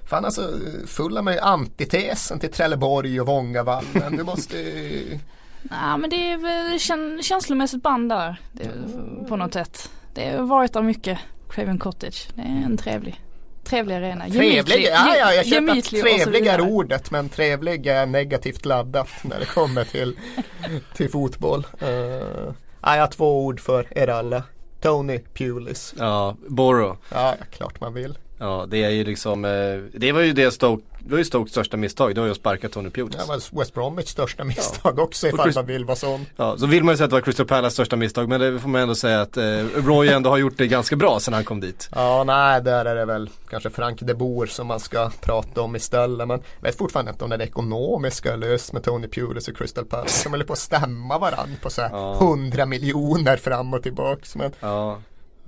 Fan alltså fulla med antitesen till Trelleborg och Vångavallen. Du måste Nej men det är väl käns känslomässigt band där. på något sätt. Det har varit där mycket. Craven Cottage. Det är en trevlig Trevlig arena. Trevlig, ja, ja jag köper att trevlig är ordet men trevlig är negativt laddat när det kommer till, till fotboll. Uh, jag har två ord för er alla. Tony Pulis. Ja, Boro. Ja, klart man vill. Ja, det är ju liksom, eh, det var ju det Stoke det var ju Stokes största misstag, det var ju att sparka Tony Pulis. Det var West Bromwich största misstag ja. också ifall Chris... man vill vara sån. Ja, så vill man ju säga att det var Crystal Palace största misstag men det får man ändå säga att eh, Roy ändå har gjort det ganska bra sedan han kom dit. Ja, nej, där är det väl kanske Frank de Boer som man ska prata om istället. Men jag vet fortfarande inte om det ekonomiska är löst med Tony Pulis och Crystal Palace. De håller på att stämma varandra på så här ja. 100 miljoner fram och tillbaks. Men... Ja.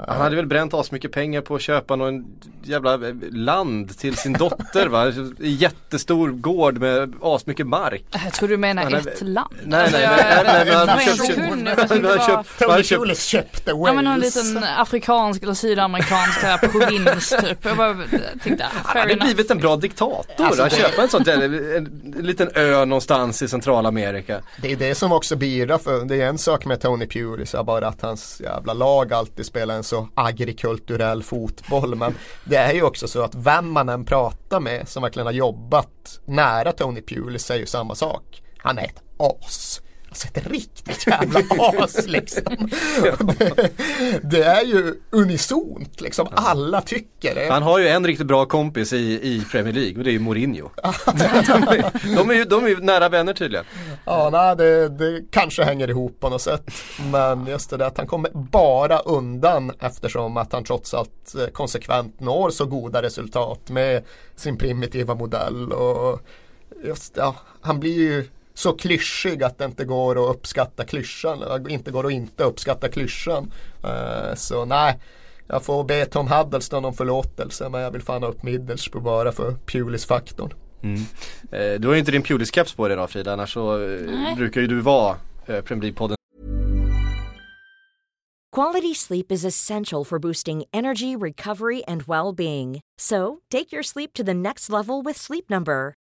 Han hade väl bränt as mycket pengar på att köpa någon jävla land till sin dotter va? Jättestor gård med as mycket mark. Jag tror du menar han ett land. Nej nej nej. nej, han köpt, köpte Wales. Ja men någon liten afrikansk eller sydamerikansk provins typ. Jag bara tänkte, Han hade blivit en bra diktator. Alltså, att köpa en sån en liten ö någonstans i Centralamerika. Det är det som också bidrar för, det är en sak med Tony Pulis, bara att hans jävla lag alltid spelar en så agrikulturell fotboll. Men det är ju också så att vem man än pratar med som verkligen har jobbat nära Tony Pulis säger ju samma sak. Han är ett as alltså ett riktigt jävla as liksom. det, det, är ju unisont liksom, alla tycker det. Han har ju en riktigt bra kompis i, i Premier League och det är ju Mourinho. de, är, de, är ju, de är ju nära vänner tydligen. Ja, nej, det, det kanske hänger ihop på något sätt. Men just det där att han kommer bara undan eftersom att han trots allt eh, konsekvent når så goda resultat med sin primitiva modell och just, ja, han blir ju så klyschig att det inte går att uppskatta klyschan. Inte går att inte uppskatta klyschan. Uh, så nej, jag får be Tom Huddleston om förlåtelse men jag vill fan ha upp Middlesbrough bara för Pulis-faktorn. Mm. Eh, du har ju inte din Pulis-caps på dig idag Frida, annars så eh, brukar ju du vara eh, Premier League-podden. Quality sleep is essential for boosting energy, recovery and well-being. So, take your sleep to the next level with Sleep Number.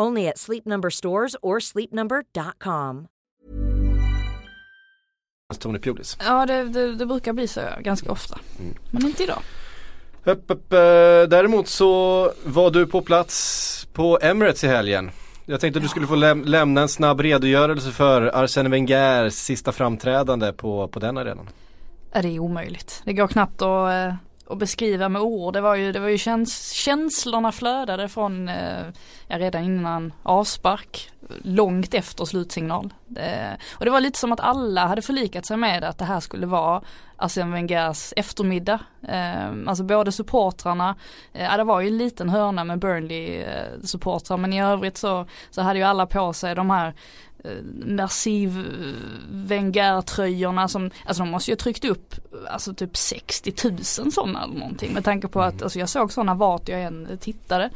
Only at Sleep Number stores or sleepnumber.com. Tony Pulis. Ja, det, det, det, brukar bli så ganska ofta. Mm. Men inte idag. Upp, upp, eh, däremot så var du på plats på Emirates i helgen. Jag tänkte att du skulle få läm lämna en snabb redogörelse för Arsene Wengers sista framträdande på, på den arenan. Det är omöjligt. Det går knappt att och att beskriva med ord. Det var ju, det var ju käns känslorna flödade från, eh, ja, redan innan avspark, långt efter slutsignal. Det, och det var lite som att alla hade förlikat sig med att det här skulle vara Arsene Wengers eftermiddag. Eh, alltså både supportrarna, eh, det var ju en liten hörna med Burnley eh, supportrar men i övrigt så, så hade ju alla på sig de här Eh, Merciv eh, Wenger-tröjorna som, alltså de måste ju ha tryckt upp alltså typ 60 000 sådana eller någonting med tanke på att, mm. alltså jag såg sådana vart jag än tittade.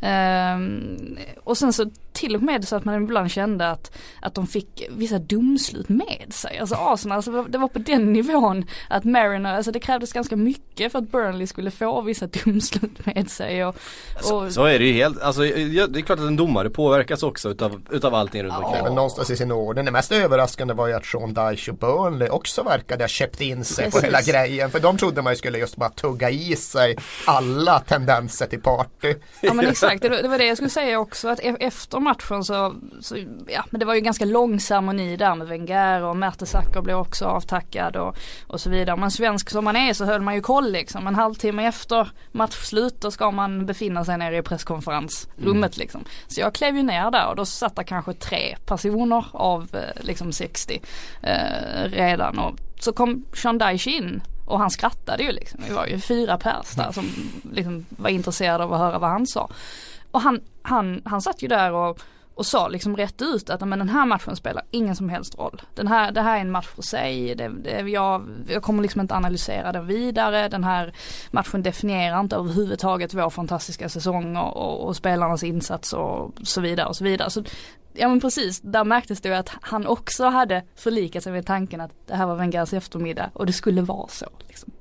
Um, och sen så till och med så att man ibland kände att, att de fick vissa domslut med sig. Alltså Arsenal, alltså det var på den nivån att Mariner, alltså det krävdes ganska mycket för att Burnley skulle få vissa domslut med sig. Och, och... Så, så, är det ju helt, alltså det är klart att en domare påverkas också utav, utav allting runt omkring. Ja, men någonstans i sin ordning. Det mest överraskande var ju att Sean Dyche och Burnley också verkade ha köpt in sig Precis. på hela grejen. För de trodde man ju skulle just bara tugga i sig alla tendenser till party. Ja men exakt, det var det jag skulle säga också att e- efter matchen så, så ja men det var ju ganska lång ceremoni där med Wenger och Mertesacker blev också avtackad och, och så vidare. Men svensk som man är så höll man ju koll liksom. En halvtimme efter matchslut då ska man befinna sig nere i presskonferensrummet mm. liksom. Så jag klev ju ner där och då satt det kanske tre personer av eh, liksom 60 eh, redan och så kom Sean Dyche in och han skrattade ju liksom. vi var ju fyra pers där som liksom var intresserade av att höra vad han sa. Och han, han, han satt ju där och, och sa liksom rätt ut att men den här matchen spelar ingen som helst roll. Den här, det här är en match för sig, det, det, jag, jag kommer liksom inte analysera den vidare. Den här matchen definierar inte överhuvudtaget vår fantastiska säsong och, och, och spelarnas insats och så vidare och så vidare. Så, ja men precis, där märktes det ju att han också hade förlikat sig med tanken att det här var Wengers eftermiddag och det skulle vara så. Liksom.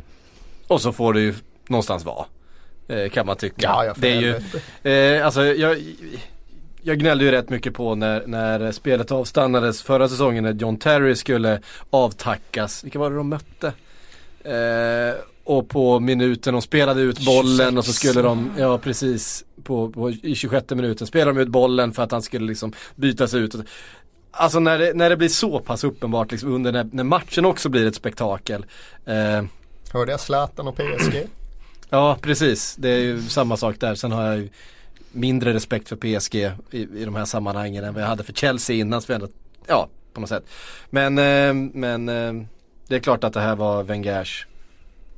Och så får det ju någonstans vara. Eh, kan man tycka. Ja, jag det är ju, eh, alltså jag, jag gnällde ju rätt mycket på när, när spelet avstannades förra säsongen när John Terry skulle avtackas. Vilka var det de mötte? Eh, och på minuten de spelade ut bollen 26. och så skulle de, ja precis, på, på, i 26 minuten spelade de ut bollen för att han skulle liksom bytas ut. Alltså när det, när det blir så pass uppenbart liksom under när, när matchen också blir ett spektakel. Eh, Hörde jag Zlatan och PSG? Ja precis, det är ju samma sak där. Sen har jag ju mindre respekt för PSG i, i de här sammanhangen än vad jag hade för Chelsea innan. Så ändå, ja, på något sätt. Men, eh, men eh, det är klart att det här var Wengers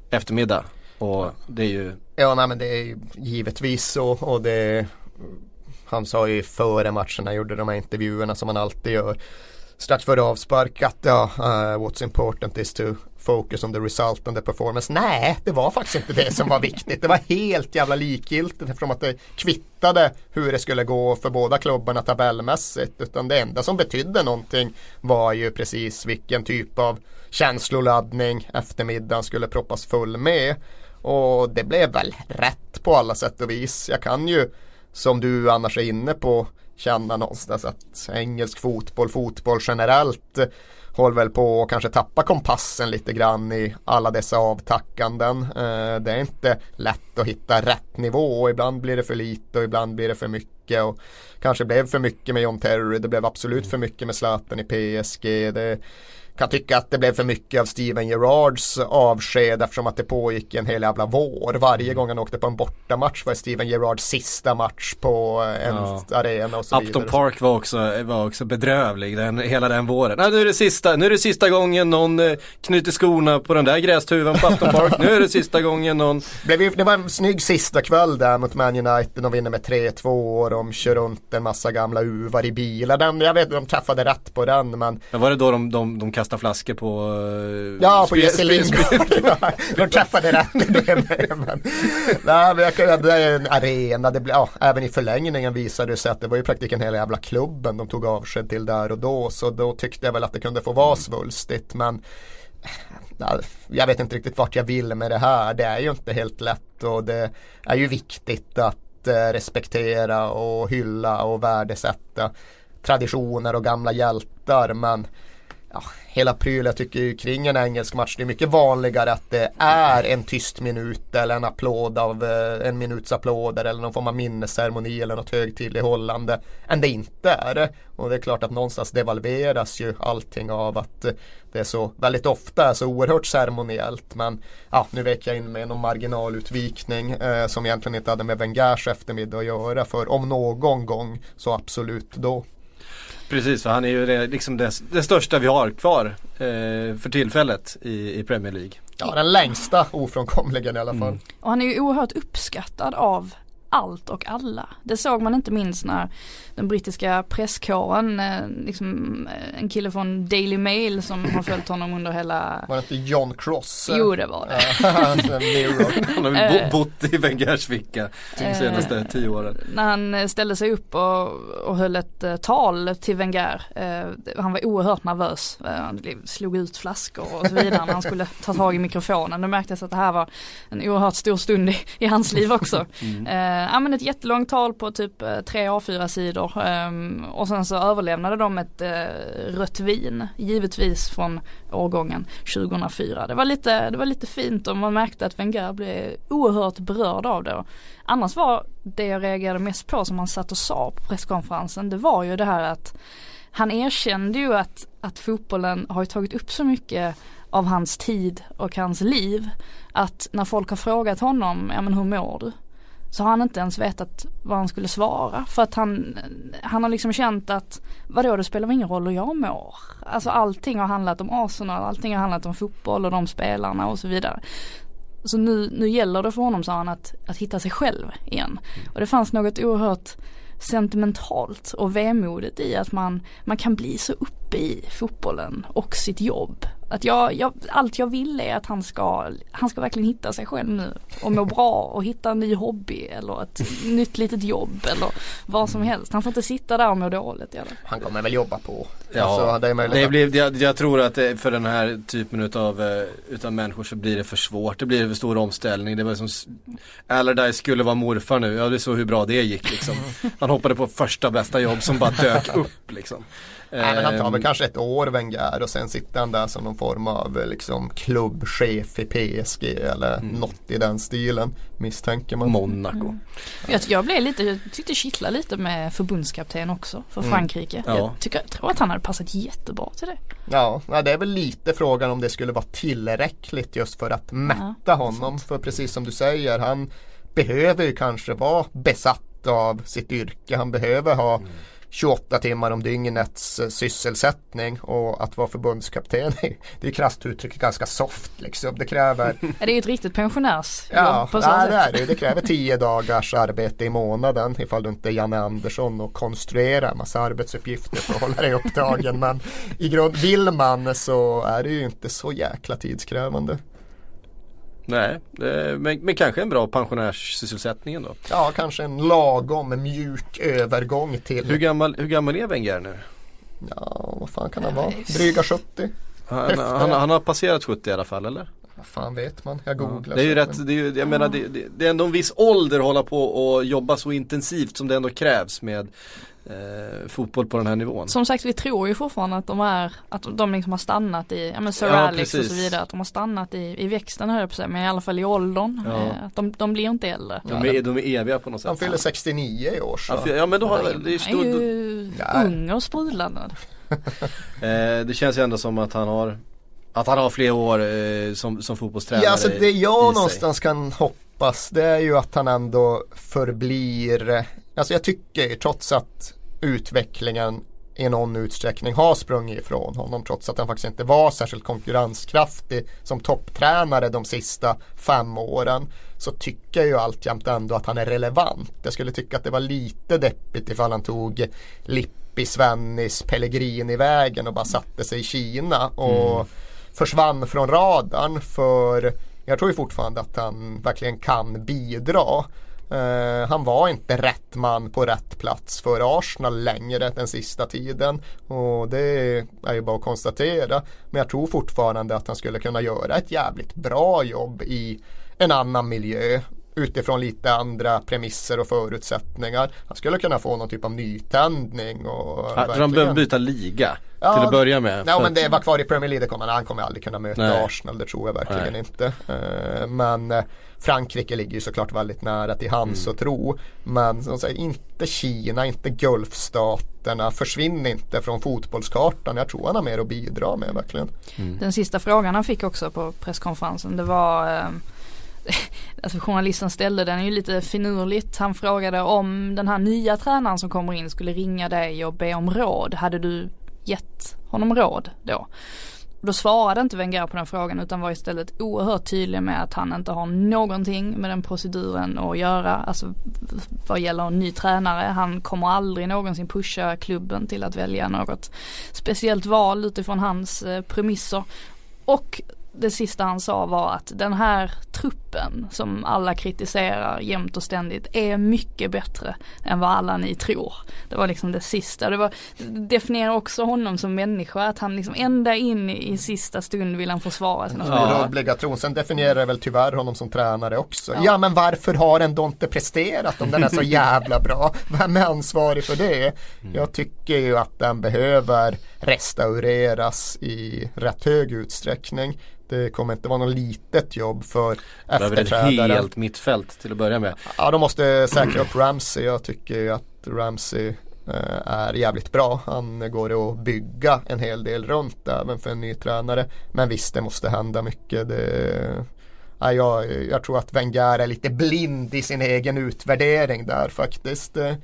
eftermiddag. Och det är ju Ja nej men det är givetvis så och det Han sa ju före matcherna gjorde de här intervjuerna som han alltid gör strax före avspark att ja, uh, what's important is to focus on the result and the performance. Nej, det var faktiskt inte det som var viktigt. Det var helt jävla likgiltigt eftersom att det kvittade hur det skulle gå för båda klubbarna tabellmässigt. Utan det enda som betydde någonting var ju precis vilken typ av känsloladdning eftermiddagen skulle proppas full med. Och det blev väl rätt på alla sätt och vis. Jag kan ju som du annars är inne på känna någonstans att engelsk fotboll, fotboll generellt håller väl på att kanske tappa kompassen lite grann i alla dessa avtackanden. Eh, det är inte lätt att hitta rätt nivå och ibland blir det för lite och ibland blir det för mycket. Och kanske blev för mycket med John Terry, det blev absolut för mycket med Zlatan i PSG. Det, kan tycka att det blev för mycket av Steven Gerrards avsked eftersom att det pågick en hel jävla vår. Varje gång han åkte på en bortamatch var Steven Gerrards sista match på en ja. arena och så Upton vidare. Park var också, var också bedrövlig den, hela den våren. Nej, nu, är det sista, nu är det sista gången någon eh, knyter skorna på den där grästuvan på Upton Park. nu är det sista gången någon Det var en snygg sista kväll där mot Man United. De vinner med 3-2 och de kör runt en massa gamla uvar i bilar. Den, jag vet inte, de träffade rätt på den men. Men var det då de, de, de kastade flaskor på uh, Ja, på Jesse Lingard. de träffade men, nej, men jag, det är en arena, det blir, ja, även i förlängningen visade det sig att det var ju praktiken hela jävla klubben de tog avsked till där och då. Så då tyckte jag väl att det kunde få vara svulstigt. Men jag vet inte riktigt vart jag vill med det här. Det är ju inte helt lätt och det är ju viktigt att eh, respektera och hylla och värdesätta traditioner och gamla hjältar. Men ja, hela prylen jag tycker ju kring en engelsk match. Det är mycket vanligare att det är en tyst minut eller en applåd av eh, en minuts applåder eller någon form av minnesceremoni eller något högtidlighållande än det inte är. Och det är klart att någonstans devalveras ju allting av att eh, det är så väldigt ofta är så oerhört ceremoniellt. Men ja, nu vek jag in med någon marginalutvikning eh, som egentligen inte hade med Wengers eftermiddag att göra. För om någon gång så absolut då. Precis, för han är ju det, liksom det, det största vi har kvar eh, för tillfället i, i, Premier League. Ja, den längsta ofrånkomligen i alla fall. Mm. Och han är ju oerhört uppskattad av allt och alla. Det såg man inte minst när den brittiska presskåren, eh, liksom, eh, en kille från Daily Mail som har följt honom under hela Var det inte John Cross? Jo det var det. han har eh, bott i Wengers ficka de senaste tio åren. När han ställde sig upp och, och höll ett tal till Wenger. Han var oerhört nervös. Han slog ut flaskor och så vidare när han skulle ta tag i mikrofonen. Det märktes att det här var en oerhört stor stund i, i hans liv också. Mm. Ja men ett jättelångt tal på typ tre A4 sidor Ehm, och sen så överlämnade de ett eh, rött vin, givetvis från årgången 2004. Det var lite, det var lite fint och man märkte att Wenger blev oerhört berörd av det. Annars var det jag reagerade mest på som han satt och sa på presskonferensen, det var ju det här att han erkände ju att, att fotbollen har tagit upp så mycket av hans tid och hans liv. Att när folk har frågat honom, ja men hur mår du? Så har han inte ens vetat vad han skulle svara. För att han, han har liksom känt att vadå det spelar ingen roll hur jag mår. Alltså allting har handlat om Arsenal, allting har handlat om fotboll och de spelarna och så vidare. Så nu, nu gäller det för honom sa han att, att hitta sig själv igen. Och det fanns något oerhört sentimentalt och vemodigt i att man, man kan bli så uppe i fotbollen och sitt jobb. Att jag, jag, allt jag vill är att han ska, han ska verkligen hitta sig själv nu och må bra och hitta en ny hobby eller ett nytt litet jobb eller vad som helst. Han får inte sitta där och må dåligt. Eller? Han kommer väl jobba på. Ja, alltså, det, det blir, jag, jag, tror att för den här typen utav, eh, utav människor så blir det för svårt. Det blir för stor omställning. Det var som Allardyce skulle vara morfar nu. Ja, det så hur bra det gick liksom. Han hoppade på första bästa jobb som bara dök upp liksom. Nej, men han tar väl ehm. kanske ett år Wenger och sen sitter han där som någon form av liksom, klubbchef i PSG eller mm. något i den stilen misstänker man. Monaco. Mm. Jag, jag blev lite, jag tyckte kittla lite med förbundskapten också för mm. Frankrike. Ja. Jag, tycker, jag tror att han hade passat jättebra till det. Ja, det är väl lite frågan om det skulle vara tillräckligt just för att mätta ja, honom. För precis som du säger, han behöver ju kanske vara besatt av sitt yrke. Han behöver ha mm 28 timmar om dygnets eh, sysselsättning och att vara förbundskapten det är krasst uttryckt ganska soft liksom. Det kräver det är ju ett riktigt pensionärsjobb Ja, på så nej, sätt. det, är det. det kräver 10 dagars arbete i månaden ifall du inte är Janne Andersson och konstruerar massa arbetsuppgifter för att hålla dig upptagen. Men i grund, vill man så är det ju inte så jäkla tidskrävande. Nej, det, men, men kanske en bra pensionärssysselsättning ändå. Ja, kanske en lagom mjuk övergång till Hur gammal, hur gammal är Wenger nu? Ja, vad fan kan han vara? Dryga 70? Han, han, han har passerat 70 i alla fall eller? Vad fan vet man? Jag googlar. Det är ju rätt, men- det är, ju- jag menar det, det, det är ändå en viss ålder att hålla på och jobba så intensivt som det ändå krävs med eh, fotboll på den här nivån. Som sagt vi tror ju fortfarande att de är, att de liksom har stannat i, ja men Sir Ja, Alex och så precis. vidare, att de har stannat i, i växten höll jag på säga, men i alla fall i åldern. Ja. Eh, att de, de blir inte äldre. De är, de är eviga på något Han sätt. fyller 69 i år så. Ja, men då har det, det, är Han är stor, ju ung och sprudlande. eh, det känns ju ändå som att han har att han har fler år eh, som, som fotbollstränare Ja, alltså det jag någonstans kan hoppas det är ju att han ändå förblir, alltså jag tycker trots att utvecklingen i någon utsträckning har sprungit ifrån honom trots att han faktiskt inte var särskilt konkurrenskraftig som topptränare de sista fem åren så tycker jag ju alltjämt ändå att han är relevant. Jag skulle tycka att det var lite deppigt ifall han tog Lippi, Svennis, Pellegrini-vägen och bara satte sig i Kina och försvann från radarn för jag tror ju fortfarande att han verkligen kan bidra. Uh, han var inte rätt man på rätt plats för Arsenal längre den sista tiden. Och det är ju bara att konstatera. Men jag tror fortfarande att han skulle kunna göra ett jävligt bra jobb i en annan miljö. Utifrån lite andra premisser och förutsättningar. Han skulle kunna få någon typ av nytändning. Och Ja, de behöver byta liga Ja, till att börja med. För men att- det var kvar i Premier League, kommer han, han kommer aldrig kunna möta Nej. Arsenal, det tror jag verkligen Nej. inte. Eh, Men eh, Frankrike ligger ju såklart väldigt nära till hans Mm. och tro. Men som sagt, inte Kina, inte Gulfstaterna, försvinn inte från fotbollskartan. Jag tror han har mer att bidra med verkligen. Den sista frågan han fick också på presskonferensen det var eh, Alltså journalisten ställde den ju lite finurligt. Han frågade om den här nya tränaren som kommer in skulle ringa dig och be om råd. Hade du gett honom råd då? Då svarade inte Wenger på den frågan utan var istället oerhört tydlig med att han inte har någonting med den proceduren att göra. Alltså vad gäller en ny tränare. Han kommer aldrig någonsin pusha klubben till att välja något speciellt val utifrån hans eh, premisser. Och det sista han sa var att den här truppen som alla kritiserar jämt och ständigt är mycket bättre än vad alla ni tror. Det var liksom det sista. Det var, det definierar också honom som människa att han liksom ända in i, sista stund vill han försvara sina Ja. spelare. Obligation. Sen definierar det väl tyvärr honom som tränare också. Ja. men varför har ändå inte presterat om den är så jävla bra? Vem är ansvarig för det? Jag tycker ju att den behöver restaureras i rätt hög utsträckning. Det kommer inte vara något litet jobb för Behöver ett efterträdaren. helt mittfält till att börja med. Ja, de måste säkra upp Ramsey. Jag tycker att Ramsey eh, är jävligt bra. Han går att bygga en hel del runt även för en ny tränare. Men visst, det måste hända mycket. Det, ja, jag, jag tror att Wenger är lite blind i sin egen utvärdering där faktiskt. Eh,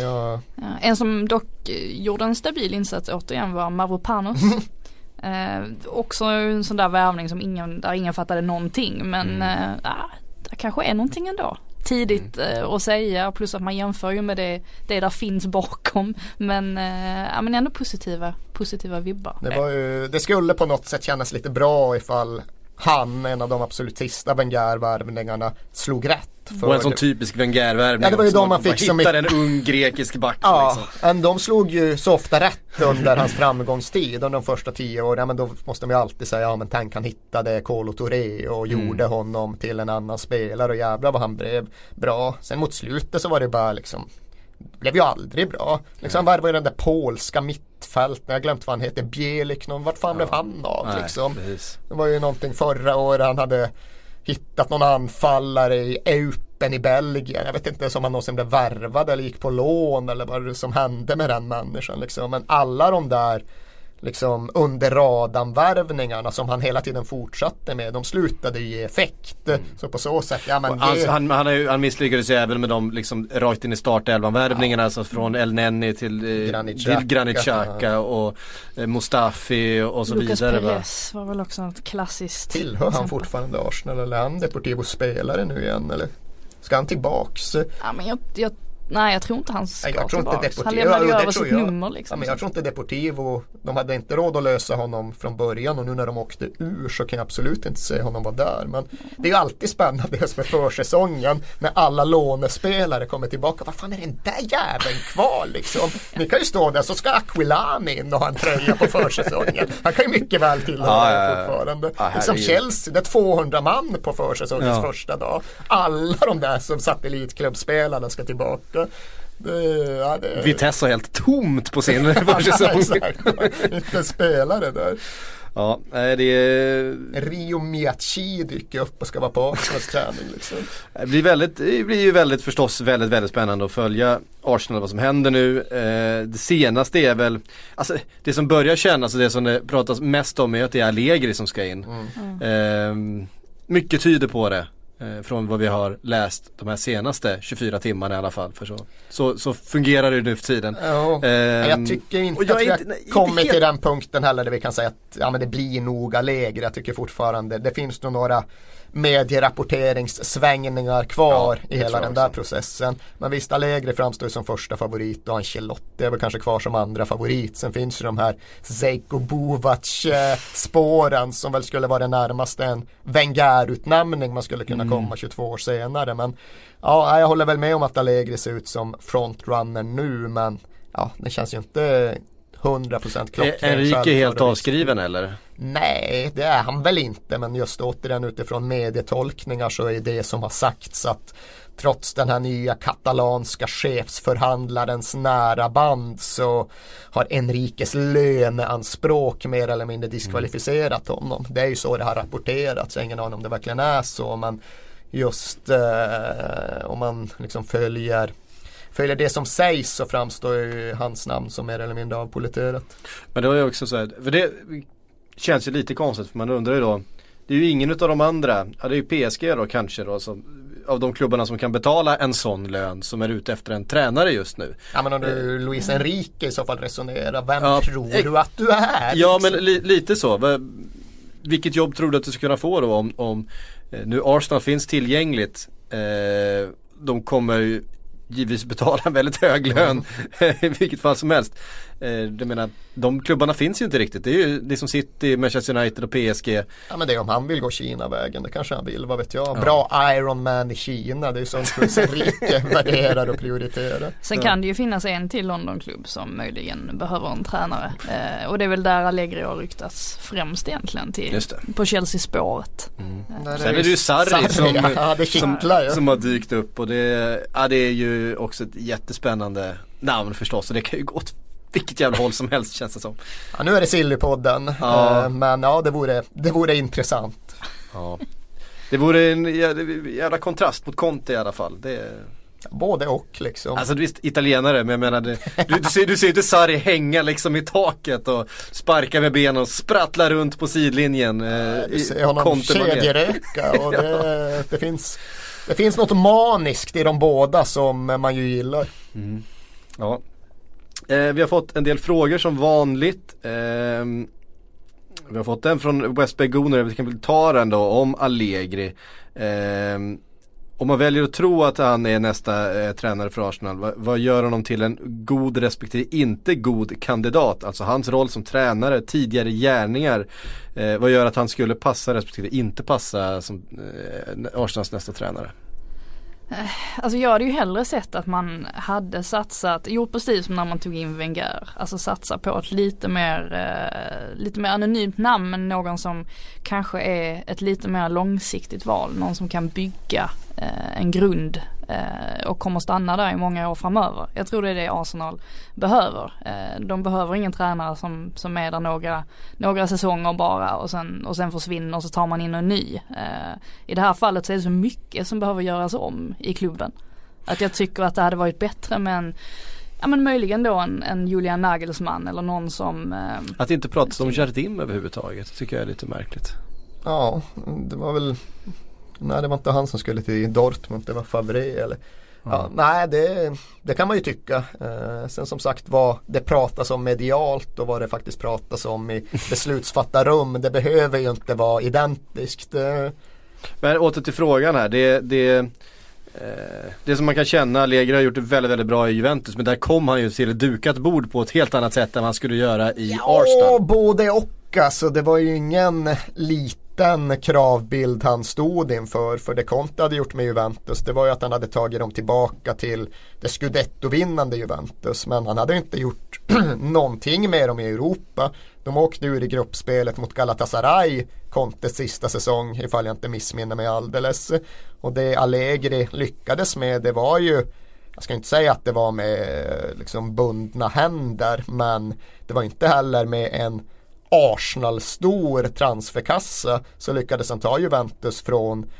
ja, en som dock gjorde en stabil insats återigen var Mavropanos. eh, också en sån där värvning som ingen, där ingen fattade någonting men eh, ah, det kanske är någonting ändå. Tidigt eh, att säga plus att man jämför ju med det, det där finns bakom. Men, eh, ja, men ändå positiva, positiva vibbar. det, ju, det skulle på något sätt kännas lite bra ifall han, en av de absolut sista Wenger-värvningarna, slog rätt. Och en För sån typisk Wenger-värvning. Ja, det var ju de man fick som hittar en ung grekisk back Ja, liksom. men de slog ju så ofta rätt under hans framgångstid under de första tio åren. Ja, men då måste man ju alltid säga, ja men tänk han hittade Kolo Touré och Mm. gjorde honom till en annan spelare och jävlar vad han blev bra. Sen mot slutet så var det bara liksom blev ju aldrig bra. Liksom var det den där polska mittfälten, jag har glömt vad han heter, Bielik, någon, vart fan blev han av liksom? precis. Det var ju någonting förra året han hade hittat någon anfallare i Eupen i Belgien. Jag vet inte ens om han någonsin blev värvad eller gick på lån eller vad det som hände med den människan liksom. Men alla de där liksom under radarn-värvningarna som han hela tiden fortsatte med. De slutade ge effekt. Mm. Så på så sätt, ja men det... han, han, han, han misslyckades ju även med de liksom rakt in i startelvan-värvningarna. Ja. Alltså från El Neni till eh, Granit Xhaka och eh, Mustafi och så Lucas vidare. Lucas Perez var väl också något klassiskt. Tillhör han fortfarande Arsenal eller är han Deportivo-spelare nu igen eller? Ska han tillbaks? Ja men jag, jag Nej jag tror inte han ska jag tror inte Deportivo, Han lämnade ju över sitt nummer liksom. Ja, men jag tror inte Deportivo, de hade inte råd att lösa honom från början och nu när de åkte ur så kan jag absolut inte se honom vara där. Men det är ju alltid spännande just med försäsongen när alla lånespelare kommer tillbaka. Vad fan är den där jäveln kvar liksom? Ni kan ju stå där så ska Aquilani in och ha en tröja på försäsongen. Han kan ju mycket väl tillhöra ja, ja, ja. fortfarande. Ja, liksom Chelsea, det är 200 man på försäsongens ja. första dag. Alla de där som satellitklubbspelarna ska tillbaka det, det, ja, det... Vitesse har helt tomt på sin försäsong. Inte spelare där. Ja, det är... Rio Miachi dyker upp och ska vara på Arsenals träning liksom. Det blir, väldigt, det blir ju väldigt förstås väldigt, väldigt spännande att följa Arsenal vad som händer nu. Eh, det senaste är väl, alltså det som börjar kännas och det som det pratas mest om är att det är Allegri som ska in. Mm. Eh, mycket tyder på det. Eh, från vad vi har läst de här senaste 24 timmarna i alla fall. För så, så, så fungerar det nu för tiden. Ja, eh, jag tycker inte jag att vi har inte, kommit helt... till den punkten heller där vi kan säga att ja, men det blir noga lägre. Jag tycker fortfarande det finns nog några medierapporteringssvängningar kvar ja, i hela den där också. processen. Men visst, Allegri framstår som första favorit och Ancelotti är väl kanske kvar som andra favorit. Sen finns ju de här Zeiko Bovac spåren som väl skulle vara det närmaste en Wenger-utnämning man skulle kunna mm. komma 22 år senare. Men ja, jag håller väl med om att Allegri ser ut som frontrunner nu men ja, det känns ju inte 100% klockren. Är Enrique helt avskriven eller? Nej, det är han väl inte. Men just återigen utifrån medietolkningar så är det som har sagts att trots den här nya katalanska chefsförhandlarens nära band så har Enriques löneanspråk mer eller mindre diskvalificerat honom. Det är ju så det har rapporterats. Jag har ingen aning om det verkligen är så men just eh, om man liksom följer följer det som sägs så framstår ju hans namn som mer eller mindre avpoliterat. Men det var ju också så här, för det känns ju lite konstigt för man undrar ju då Det är ju ingen av de andra, ja det är ju PSG då kanske då som av de klubbarna som kan betala en sån lön som är ute efter en tränare just nu. Ja men om du eh, Luis Enrique i så fall resonerar, vem ja, tror eh, du att du är? Ja men li, lite så. Vilket jobb tror du att du ska kunna få då om, om eh, nu Arsenal finns tillgängligt. Eh, de kommer givetvis betala en väldigt hög lön i vilket fall som helst. Eh, du menar, de klubbarna finns ju inte riktigt. Det är ju det som City, Manchester United och PSG. Ja men det är om han vill gå Kina-vägen, det kanske han vill, vad vet jag. Ja. Bra Ironman i Kina, det är ju sånt som rike värderar och prioriterar. Sen kan det ju finnas en till Londonklubb som möjligen behöver en tränare. Eh, och det är väl där Allegri har ryktats främst egentligen till, på Chelsea-spåret. Mm. Eh. Sen är det ju Sarri, Sarri som, ja, som, som, har dykt upp och det, ja, det är ju också ett jättespännande namn förstås och det kan ju gå åt vilket jävla håll som helst känns det som. Ja, nu är det Sillypodden. Ja. Uh, men ja, det vore, det vore intressant. Ja. Det vore en jävla kontrast mot Conte i alla fall. Det... Både och liksom. Alltså visst italienare men jag menar det, du, du, ser, du ser inte Sarri hänga liksom i taket och sparka med benen och sprattla runt på sidlinjen. Eh, du ser honom kedjeröka och det, det, finns, det finns något maniskt i de båda som man ju gillar. Mm. Ja, Eh, vi har fått en del frågor som vanligt. Eh, vi har fått en från Westberg Goner, vi kan väl ta den då, om Allegri. Eh, om man väljer att tro att han är nästa eh, tränare för Arsenal, vad, vad, gör honom till en god respektive inte god kandidat? Alltså hans roll som tränare, tidigare gärningar. Eh, vad gör att han skulle passa respektive inte passa som eh, Arsenals nästa tränare? Eh, alltså jag hade ju hellre sett att man hade satsat, gjort precis som när man tog in Wenger. Alltså satsa på ett lite mer, eh, lite mer anonymt namn men någon som kanske är ett lite mer långsiktigt val. Någon som kan bygga eh, en grund och kommer stanna där i många år framöver. Jag tror det är det Arsenal behöver. Eh, de behöver ingen tränare som, som är där några, några säsonger bara och sen, och sen försvinner och så tar man in en ny. Eh, I det här fallet så är det så mycket som behöver göras om i klubben. Att jag tycker att det hade varit bättre med en ja men möjligen då en, en Julian Nagelsmann eller någon som eh, Att inte prata om Jardim överhuvudtaget tycker jag är lite märkligt. Ja, det var väl Nej det var inte han som skulle till Dortmund, det var Favre eller Ja, nej det, det kan man ju tycka. Eh, sen som sagt vad det pratas om medialt och vad det faktiskt pratas om i beslutsfattarrum. Det behöver ju inte vara identiskt. Eh, Men åter till frågan här. Det, det, eh, det som man kan känna, Allegri har gjort det väldigt, väldigt bra i Juventus. Men där kom han ju till ett dukat bord på ett helt annat sätt än man skulle göra i Ja, Arsenal. både och alltså. Det var ju ingen liten kravbild han stod inför. För det Conte hade gjort med Juventus det var ju att han hade tagit dem tillbaka till det scudetto-vinnande Juventus. Men han hade inte gjort någonting med dem i Europa. De åkte ur i gruppspelet mot Galatasaray Contes sista säsong ifall jag inte missminner mig alldeles. Och det Allegri lyckades med det var ju jag ska inte säga att det var med liksom bundna händer men det var inte heller med en Arsenal-stor transferkassa så lyckades han ta Juventus från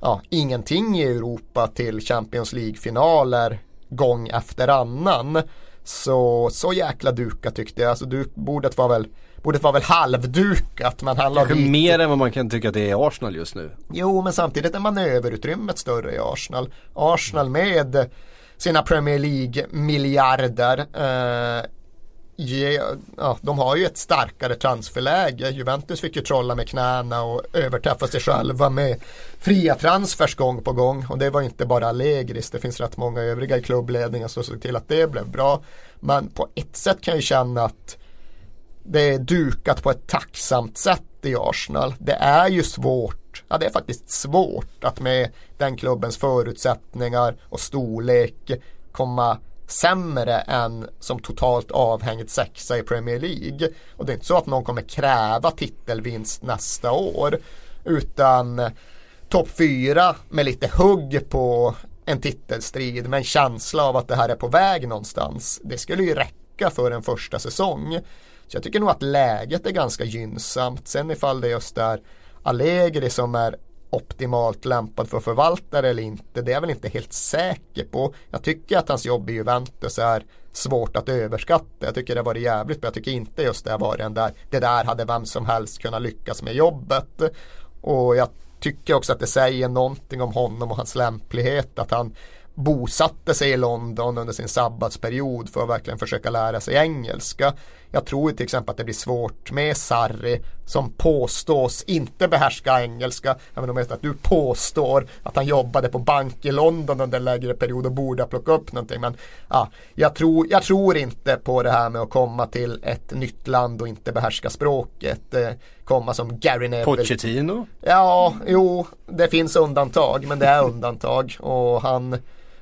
ja, ingenting i Europa till Champions League-finaler gång efter annan. Så, så jäkla dukat tyckte jag. Alltså, du, bordet var väl Bordet var väl halvdukat men han Kanske dit mer än vad man kan tycka att det är Arsenal just nu. Jo, men samtidigt är manöverutrymmet större i Arsenal. Arsenal med sina Premier League-miljarder eh, ja, de har ju ett starkare transferläge. Juventus fick ju trolla med knäna och överträffa sig själva med fria transfers gång på gång. Och det var inte bara Allegris, det finns rätt många övriga i klubbledningen som såg till att det blev bra. Men på ett sätt kan jag ju känna att det är dukat på ett tacksamt sätt i Arsenal. Det är ju svårt, ja det är faktiskt svårt att med den klubbens förutsättningar och storlek komma sämre än som totalt avhängigt sexa i Premier League. Och det är inte så att någon kommer kräva titelvinst nästa år. Utan topp fyra med lite hugg på en titelstrid med en känsla av att det här är på väg någonstans. Det skulle ju räcka för en första säsong. Så jag tycker nog att läget är ganska gynnsamt. Sen ifall det just är Allegri som är optimalt lämpad för att eller inte. Det är jag väl inte helt säker på. Jag tycker att hans jobb i Juventus är svårt att överskatta. Jag tycker det var jävligt men jag tycker inte just det var den där. Det där hade vem som helst kunnat lyckas med jobbet. Och jag tycker också att det säger någonting om honom och hans lämplighet. Att han bosatte sig i London under sin sabbatsperiod för att verkligen försöka lära sig engelska. Jag tror till exempel att det blir svårt med Sarri som påstås inte behärska engelska. Jag vet att du påstår att han jobbade på bank i London under en längre period och borde ha plockat upp någonting. Men ja, jag, tror, jag tror inte på det här med att komma till ett nytt land och inte behärska språket. Eh, komma som Gary Neville. Pochettino? Ja, jo, det finns undantag men det är undantag och han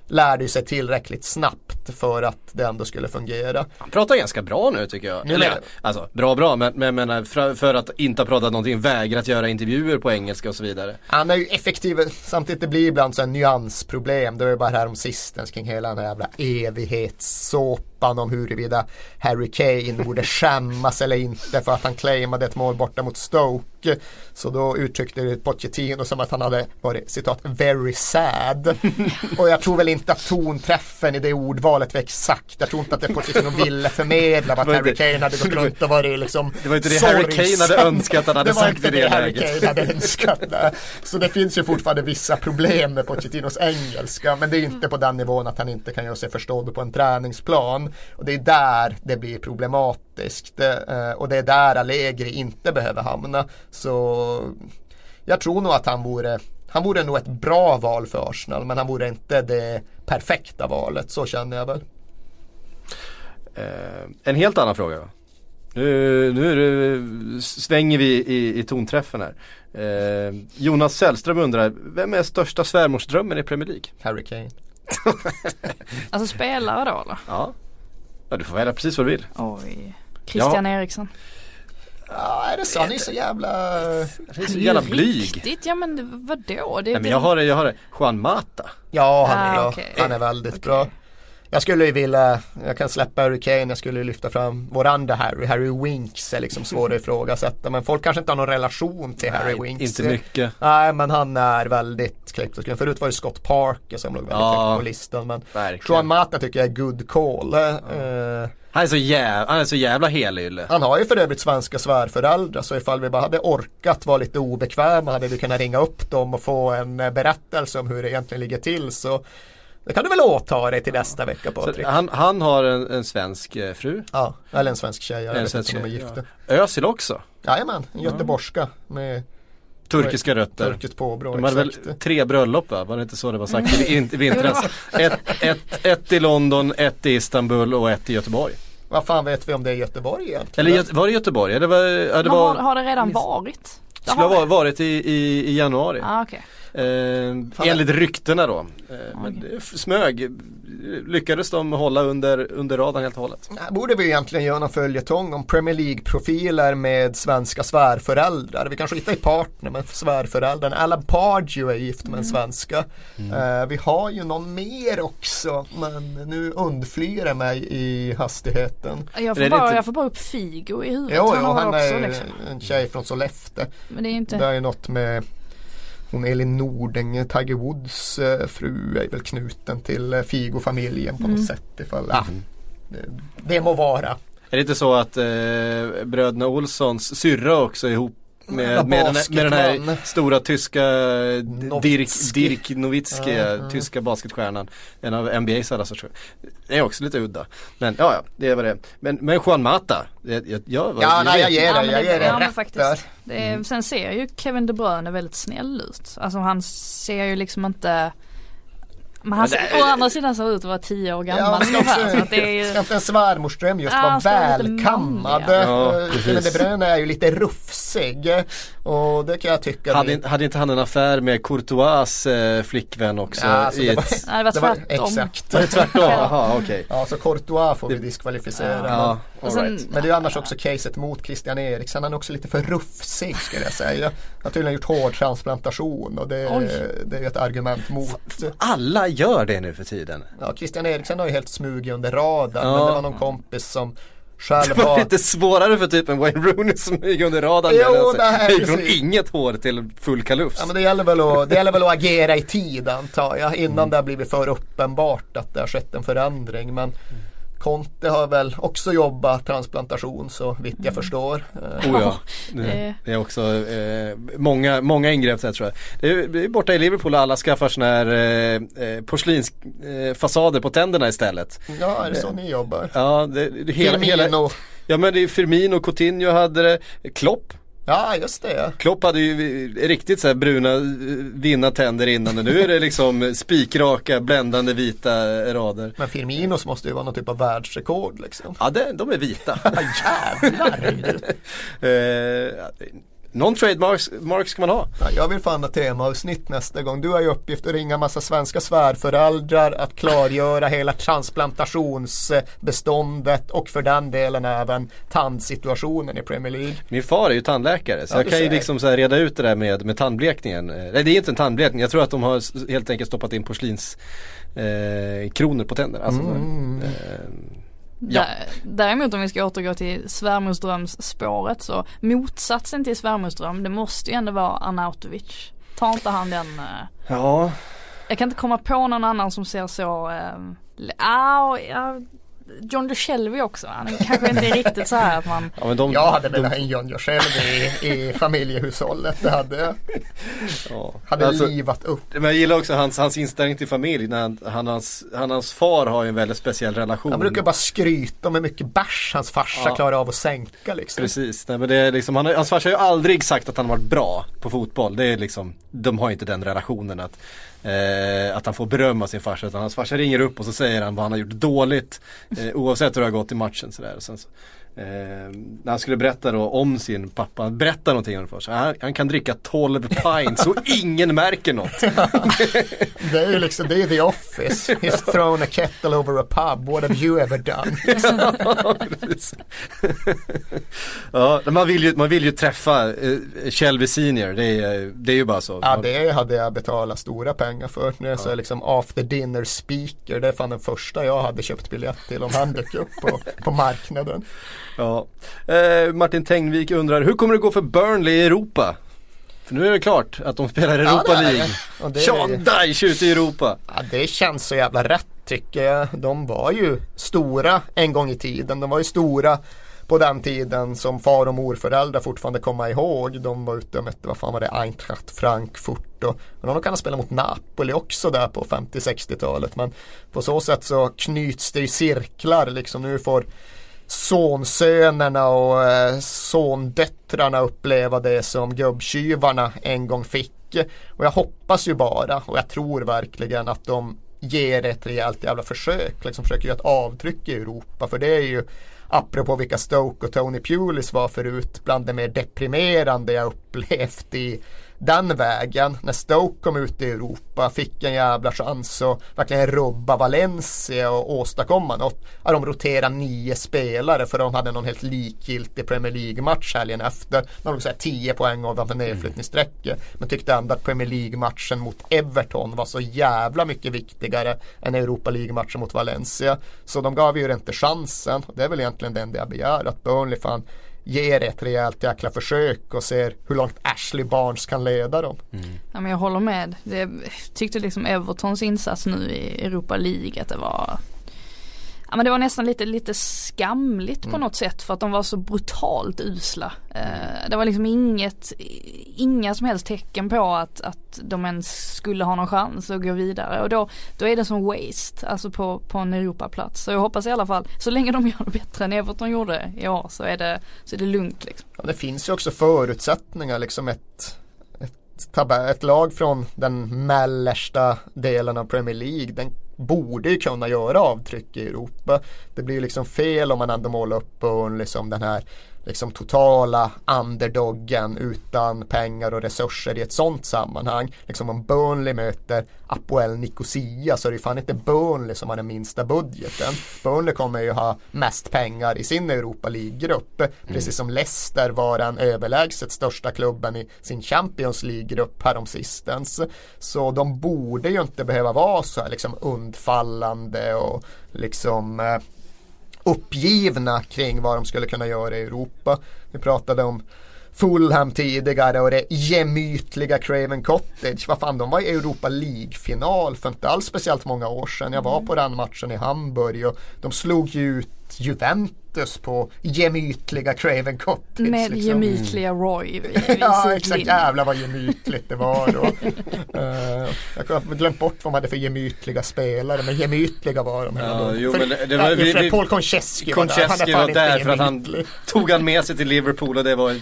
lärde sig tillräckligt snabbt för att det ändå skulle fungera. Han pratar ganska bra nu tycker jag. Eller, alltså bra bra men, men, men för, för att inte ha pratat någonting, vägrat göra intervjuer på engelska och så vidare. Han är ju effektiv, samtidigt det blir ibland så en nyansproblem. Det var ju bara här om sistens kring hela den här jävla evighetssåpan om huruvida Harry Kane borde skämmas eller inte för att han claimade ett mål borta mot Stoke. Så då uttryckte Pochettino som att han hade varit citat very sad. Och jag tror väl inte att tonträffen i det ordvalet var exakt. Jag tror inte att det Pochettino ville förmedla att Det Harry Kane hade gått runt och varit liksom Det var inte det Harry Kane hade önskat att han hade Det sagt i det Harry läget. Kane hade önskat. nej. Så det finns ju fortfarande vissa problem med Pochettinos engelska. Men det är inte på den nivån att han inte kan göra sig förstådd på en träningsplan. Och det är där det blir problematiskt. Eh, Och det är där Allegri inte behöver hamna. Så jag tror nog att han vore han vore nog ett bra val för Arsenal men han vore inte det perfekta valet, så känner jag väl. Eh, en helt annan fråga då. Nu, nu är det, svänger vi i, i tonträffen här. Eh, Jonas Sällström undrar, vem är största svärmorsdrömmen i Premier League? Harry Kane. Alltså spelare då eller? Ja, ja du får välja precis vad du vill. Oj. Christian Eriksson. Ja, är det så? Han är så jävla... Det är så Han jävla blyg. Riktigt, ja men vadå? Det, Nej men jag har det, jag har det. Juan Mata. Ja, han är Ah, bra. okej. Han är väldigt bra. Jag skulle ju vilja, jag kan släppa Harry Kane, jag skulle lyfta fram vår andra Harry, Harry Winks är liksom svår att ifrågasätta men folk kanske inte har någon relation till Harry Nej, Winks. Inte mycket. Nej men han är väldigt klippt. Förut var det Scott Parker som låg väldigt Ja. högt på listan men Verkligen. Juan Mata tycker jag är good call. Eh, Han är så jävla, han är så jävla helylle. han har ju för övrigt svenska svärföräldrar så ifall vi bara hade orkat vara lite obekväma hade vi kunnat ringa upp dem och få en berättelse om hur det egentligen ligger till så det kan du väl åta dig till nästa vecka Patrik? han, han har en, en svensk eh, fru. Ja, eller en svensk tjej. Jag En vet svensk inte om de är tjej, gifta. Özil också. Jajamän, en göteborgska med Turkiska rötter. turkiskt påbrå. De hade väl tre bröllop va? Var det inte så det var sagt i, i vintras? Ett, ett, ett i London, ett i Istanbul och ett i Göteborg. Vad fan vet vi om det är Göteborg egentligen? Eller Gö- var det Göteborg? Ja, det var, ja, det Men har, var, har det redan varit? Det skulle ha har varit- i, i, i januari. Ah, okej. Eh, enligt ryktena då. Eh, men det smög. Lyckades de hålla under, under radarn helt och hållet. Här borde vi egentligen göra någon följetong om Premier League-profiler med svenska svärföräldrar. Vi kan skita i partner med svärföräldern. Alan Pardew är gift med en svenska. Eh, vi har ju någon mer också men nu undflyr det mig i hastigheten. Jag får, bara, inte- jag får bara upp Figo i huvudet. Jo, jo, har han också är liksom. en tjej från Sollefteå. Men det är inte. Det är något med hon Elin Nordeng, Tiger Woods eh, fru är väl knuten till eh, Figo-familjen på Mm. något sätt ifall, ja, det, det må vara. Är det inte så att eh, bröderna Olssons syrra också är ihop med, med, den, här- med den här stora tyska Dirk, Nowitzki. Dirk Nowitzki, Ja, ja. tyska basketstjärnan. En av NBA's alla sorts. Det är också lite udda. Men ja, ja, det är vad det är. Men, men Juan Mata, jag, jag, jag, Ja, nej, jag ger dig, jag det- ger dig ja, men faktiskt. Det är, Sen ser ju Kevin De Bruyne väldigt snäll ut. Alltså han ser ju liksom inte men han Men det- å andra sidan ser ut att vara tio år Ja, gammal. Så att också, det är ju, ska inte en svärmorsdröm just Ja, vara välkammad? ja. Ja, Kevin De. Bruyne är ju lite rufsig och det kan jag tycka hade, inte- hade inte han en affär med Courtois eh, flickvän också? Ja, alltså det var- ett, nej, det var det var tvärtom. exakt. var det tvärtom? Jaha, okej. Ja, så Courtois får vi Det- diskvalificera. Ja, sen- right. Men det är annars också caset mot Christian Eriksen. Han är också lite för rufsig skulle jag säga. Han har tydligen gjort hårtransplantation och det, Oj. det är ett argument mot. Alla gör det nu för tiden. Ja, Christian Eriksen har ju helt smugit under radarn. Ja. Men det var någon kompis som själv Det var var lite svårare för typ en Wayne Rooney som gick under radarn. Jo, det här, gick från inget hår till full kalufs. Ja men det gäller, väl att, det gäller väl att agera i tid antar jag innan det har blivit för uppenbart att det har skett en förändring. Men Conte har väl också jobbat transplantation så vitt jag förstår. Eh, Oh ja, det- det är också eh, många, många ingrepp så här, tror jag. Det är, borta i Liverpool och alla skaffar sådana här eh, eh, porslinsfasader eh, på tänderna istället. Ja, är det så ni jobbar? Ja, det, det, hela, hela, ja men det är Firmino, Coutinho hade det, Klopp. Ja, just det. Klopp hade ju riktigt så bruna eh, vinna tänder innan och nu är det liksom spikraka bländande vita rader. Men Firminos måste ju vara någon typ av världsrekord liksom. Ja, det, de är vita. Jävlar! eh, någon trademark mark ska man ha. Ja, jag vill fan ha temaavsnitt nästa gång. Du har ju uppgift att ringa massa svenska svärföräldrar, att klargöra hela transplantationsbeståndet och för den delen även tandsituationen i Premier League. Min far är ju tandläkare så Ja, jag kan ju liksom så reda ut det där med, med tandblekningen. Eh, Nej det är inte en tandblekning, jag tror att de har helt enkelt stoppat in porslins eh, kronor på tänderna. Alltså, Mm. eh, Ja. Dä- Däremot om vi ska återgå till svärmorsdrömsspåret så motsatsen till svärmorsdröm det måste ju ändå vara Arnautovic. Tar inte han den eh, ja, Jag kan inte komma på någon annan som ser så eh, ah, ja, John DeShelby också. Han är kanske inte är riktigt så här att man ja men de, Jag hade väl de, en John själv i, i familjehushållet. Det hade ja. Hade Alltså, livat upp. Men jag gillar också hans, hans inställning till familj. När han, han, hans, han, hans far har ju en väldigt speciell relation. Han brukar bara skryta om hur mycket bärs hans farsa Ja. klarar av att sänka liksom. Precis, nej men det är liksom, han, hans farsa har ju aldrig sagt att han har varit bra på fotboll. Det är liksom, de har inte den relationen att, eh, att han får beröm av sin farsa. Utan hans farsa ringer upp och så säger han vad han har gjort dåligt. Eh, oavsett hur det har gått i matchen sådär. Och sen så, Eh, när han skulle berätta då om sin pappa, berätta någonting om för sig. Han, han kan dricka 12 pints och ingen märker något. Det är ju liksom, det är The Office. He's thrown a kettle over a pub. What have you ever done? ja, ja, man vill ju, man vill ju träffa eh, Shelby Senior, det är, det är ju bara så. Ja, det hade jag betalat stora pengar för. Nu är så liksom after dinner speaker. Det är fan den första jag hade köpt biljett till om han dök upp på, på marknaden. Ja. Eh, Martin Tengvik undrar, hur kommer det gå för Burnley i Europa? För nu är det klart att de spelar Europa Ja. League. Det- Sean Dyche ute i Europa. Ja, det känns så jävla rätt tycker jag. De var ju stora en gång i tiden. De var ju stora på den tiden som far och morföräldrar fortfarande kommer ihåg. De var ute och mötte, vad fan var det, Eintracht Frankfurt och, och de kan ha spelat mot Napoli också där på 50-60-talet. Men på så sätt så knyts det i cirklar liksom. Nu får sonsönerna och eh, sondöttrarna uppleva det som gubbtjuvarna en gång fick. Och jag hoppas ju bara och jag tror verkligen att de ger ett rejält jävla försök. Liksom försöker göra ett avtryck i Europa. För det är ju apropå vilka Stoke och Tony Pulis var förut bland det mer deprimerande jag upplevt i den vägen. När Stoke kom ut i Europa fick en jävla chans att verkligen rubba Valencia och åstadkomma något. Ja, de roterade nio spelare för de hade någon helt likgiltig Premier League-match helgen efter. De låg såhär 10 poäng ovanför nedflyttningsstrecket. Men tyckte ändå att Premier League-matchen mot Everton var så jävla mycket viktigare än Europa League-matchen mot Valencia. Så de gav ju inte chansen. Det är väl egentligen det enda jag begär. Att Burnley fan ger ett rejält jäkla försök och ser hur långt Ashley Barnes kan leda dem. Ja men jag håller med. Det, jag tyckte liksom Evertons insats nu i Europa League att det var Ja men det var nästan lite, lite skamligt på Mm. något sätt för att de var så brutalt usla. Eh, det var liksom inget, inga som helst tecken på att, att de ens skulle ha någon chans att gå vidare och då, då är det som waste, alltså på, på en Europaplats. Så jag hoppas i alla fall, så länge de gör det bättre än Everton gjorde i år så är det, så är det lugnt liksom. Ja, det finns ju också förutsättningar, liksom ett, ett, lag från den mellersta delen av Premier League. Den borde ju kunna göra avtryck i Europa. Det blir ju liksom fel om man ändå målar upp och liksom den här liksom totala underdoggen utan pengar och resurser i ett sånt sammanhang. Liksom om Burnley möter Apoel Nicosia så är det ju fan inte Burnley som har den minsta budgeten. Burnley kommer ju ha mest pengar i sin Europa League-grupp. Precis som Leicester var den överlägset största klubben i sin Champions League-grupp häromsistens. Så de borde ju inte behöva vara så här liksom undfallande och liksom eh, uppgivna kring vad de skulle kunna göra i Europa. Vi pratade om Fulham tidigare och det gemytliga Craven Cottage. Vad fan, de var i Europa League-final för inte alls speciellt många år sedan. Jag var på den matchen i Hamburg och de slog ju ut Juventus på gemytliga Craven Cottage. Med liksom. gemytliga Roy vid, vid Ja exakt, jävlar vad gemytligt det var då. Eh, jag har glömt bort vad de hade för gemytliga spelare, men gemytliga var de. Ja, ändå. jo, För- men det- det ja, var- i och för vi- sig vi- Paul Konchesky var där. Konchesky var där för att han tog han med sig till Liverpool och det var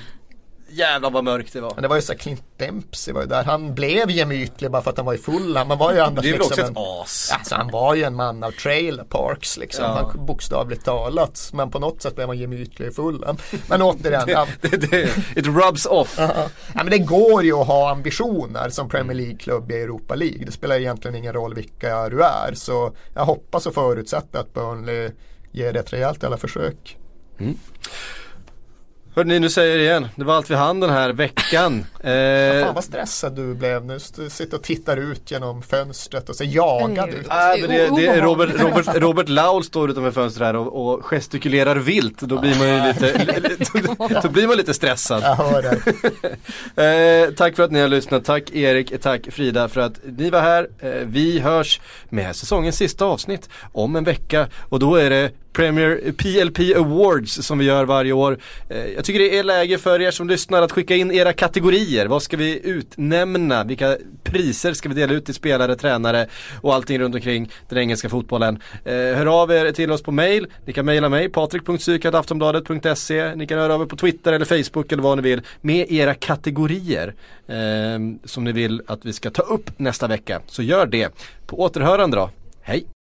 Jävlar vad mörkt det var. Men det var ju så Clint Dempsey var ju där. Han blev gemytlig bara för att han var i full. Han var ju annars Det är väl liksom också ett en, as. Alltså han var ju en man av trailer parks liksom. Ja. Han, bokstavligt talat. Men på något sätt blev han gemytlig i fullen. Men återigen. ja, Det, det, it rubs off. Ja, ja, men det går ju att ha ambitioner som Premier League-klubb i Europa League. Det spelar egentligen ingen roll vilka du är. Så jag hoppas och förutsätter att Burnley ger det ett rejält jävla försök. Hörrni, nu säger jag det igen. Det var allt vi hann den här veckan. Eh, Fan vad stressad du blev nu. Du sitter och tittar ut genom fönstret och ser jagad ut. Nej, men det, det är. Robert, Robert, Robert Laul står utanför fönstret här och, och gestikulerar vilt. Då blir man ju lite, då blir man lite stressad. Jag hör det. Eh, tack för att ni har lyssnat. Tack Erik, tack Frida för att ni var här. Eh, vi hörs med säsongens sista avsnitt om en vecka och då är det Premier PLP Awards som vi gör varje år. Eh, jag tycker det är läge för er som lyssnar att skicka in era kategorier. Vad ska vi utnämna? Vilka priser ska vi dela ut till spelare, tränare och allting runt omkring den engelska fotbollen. Eh, hör av er till oss på mail. Ni kan mejla mig, patrik.psykataftonbladet.se. Ni kan höra av er på Twitter eller Facebook eller vad ni vill med era kategorier eh, som ni vill att vi ska ta upp nästa vecka. Så gör det. På återhörande då. Hej!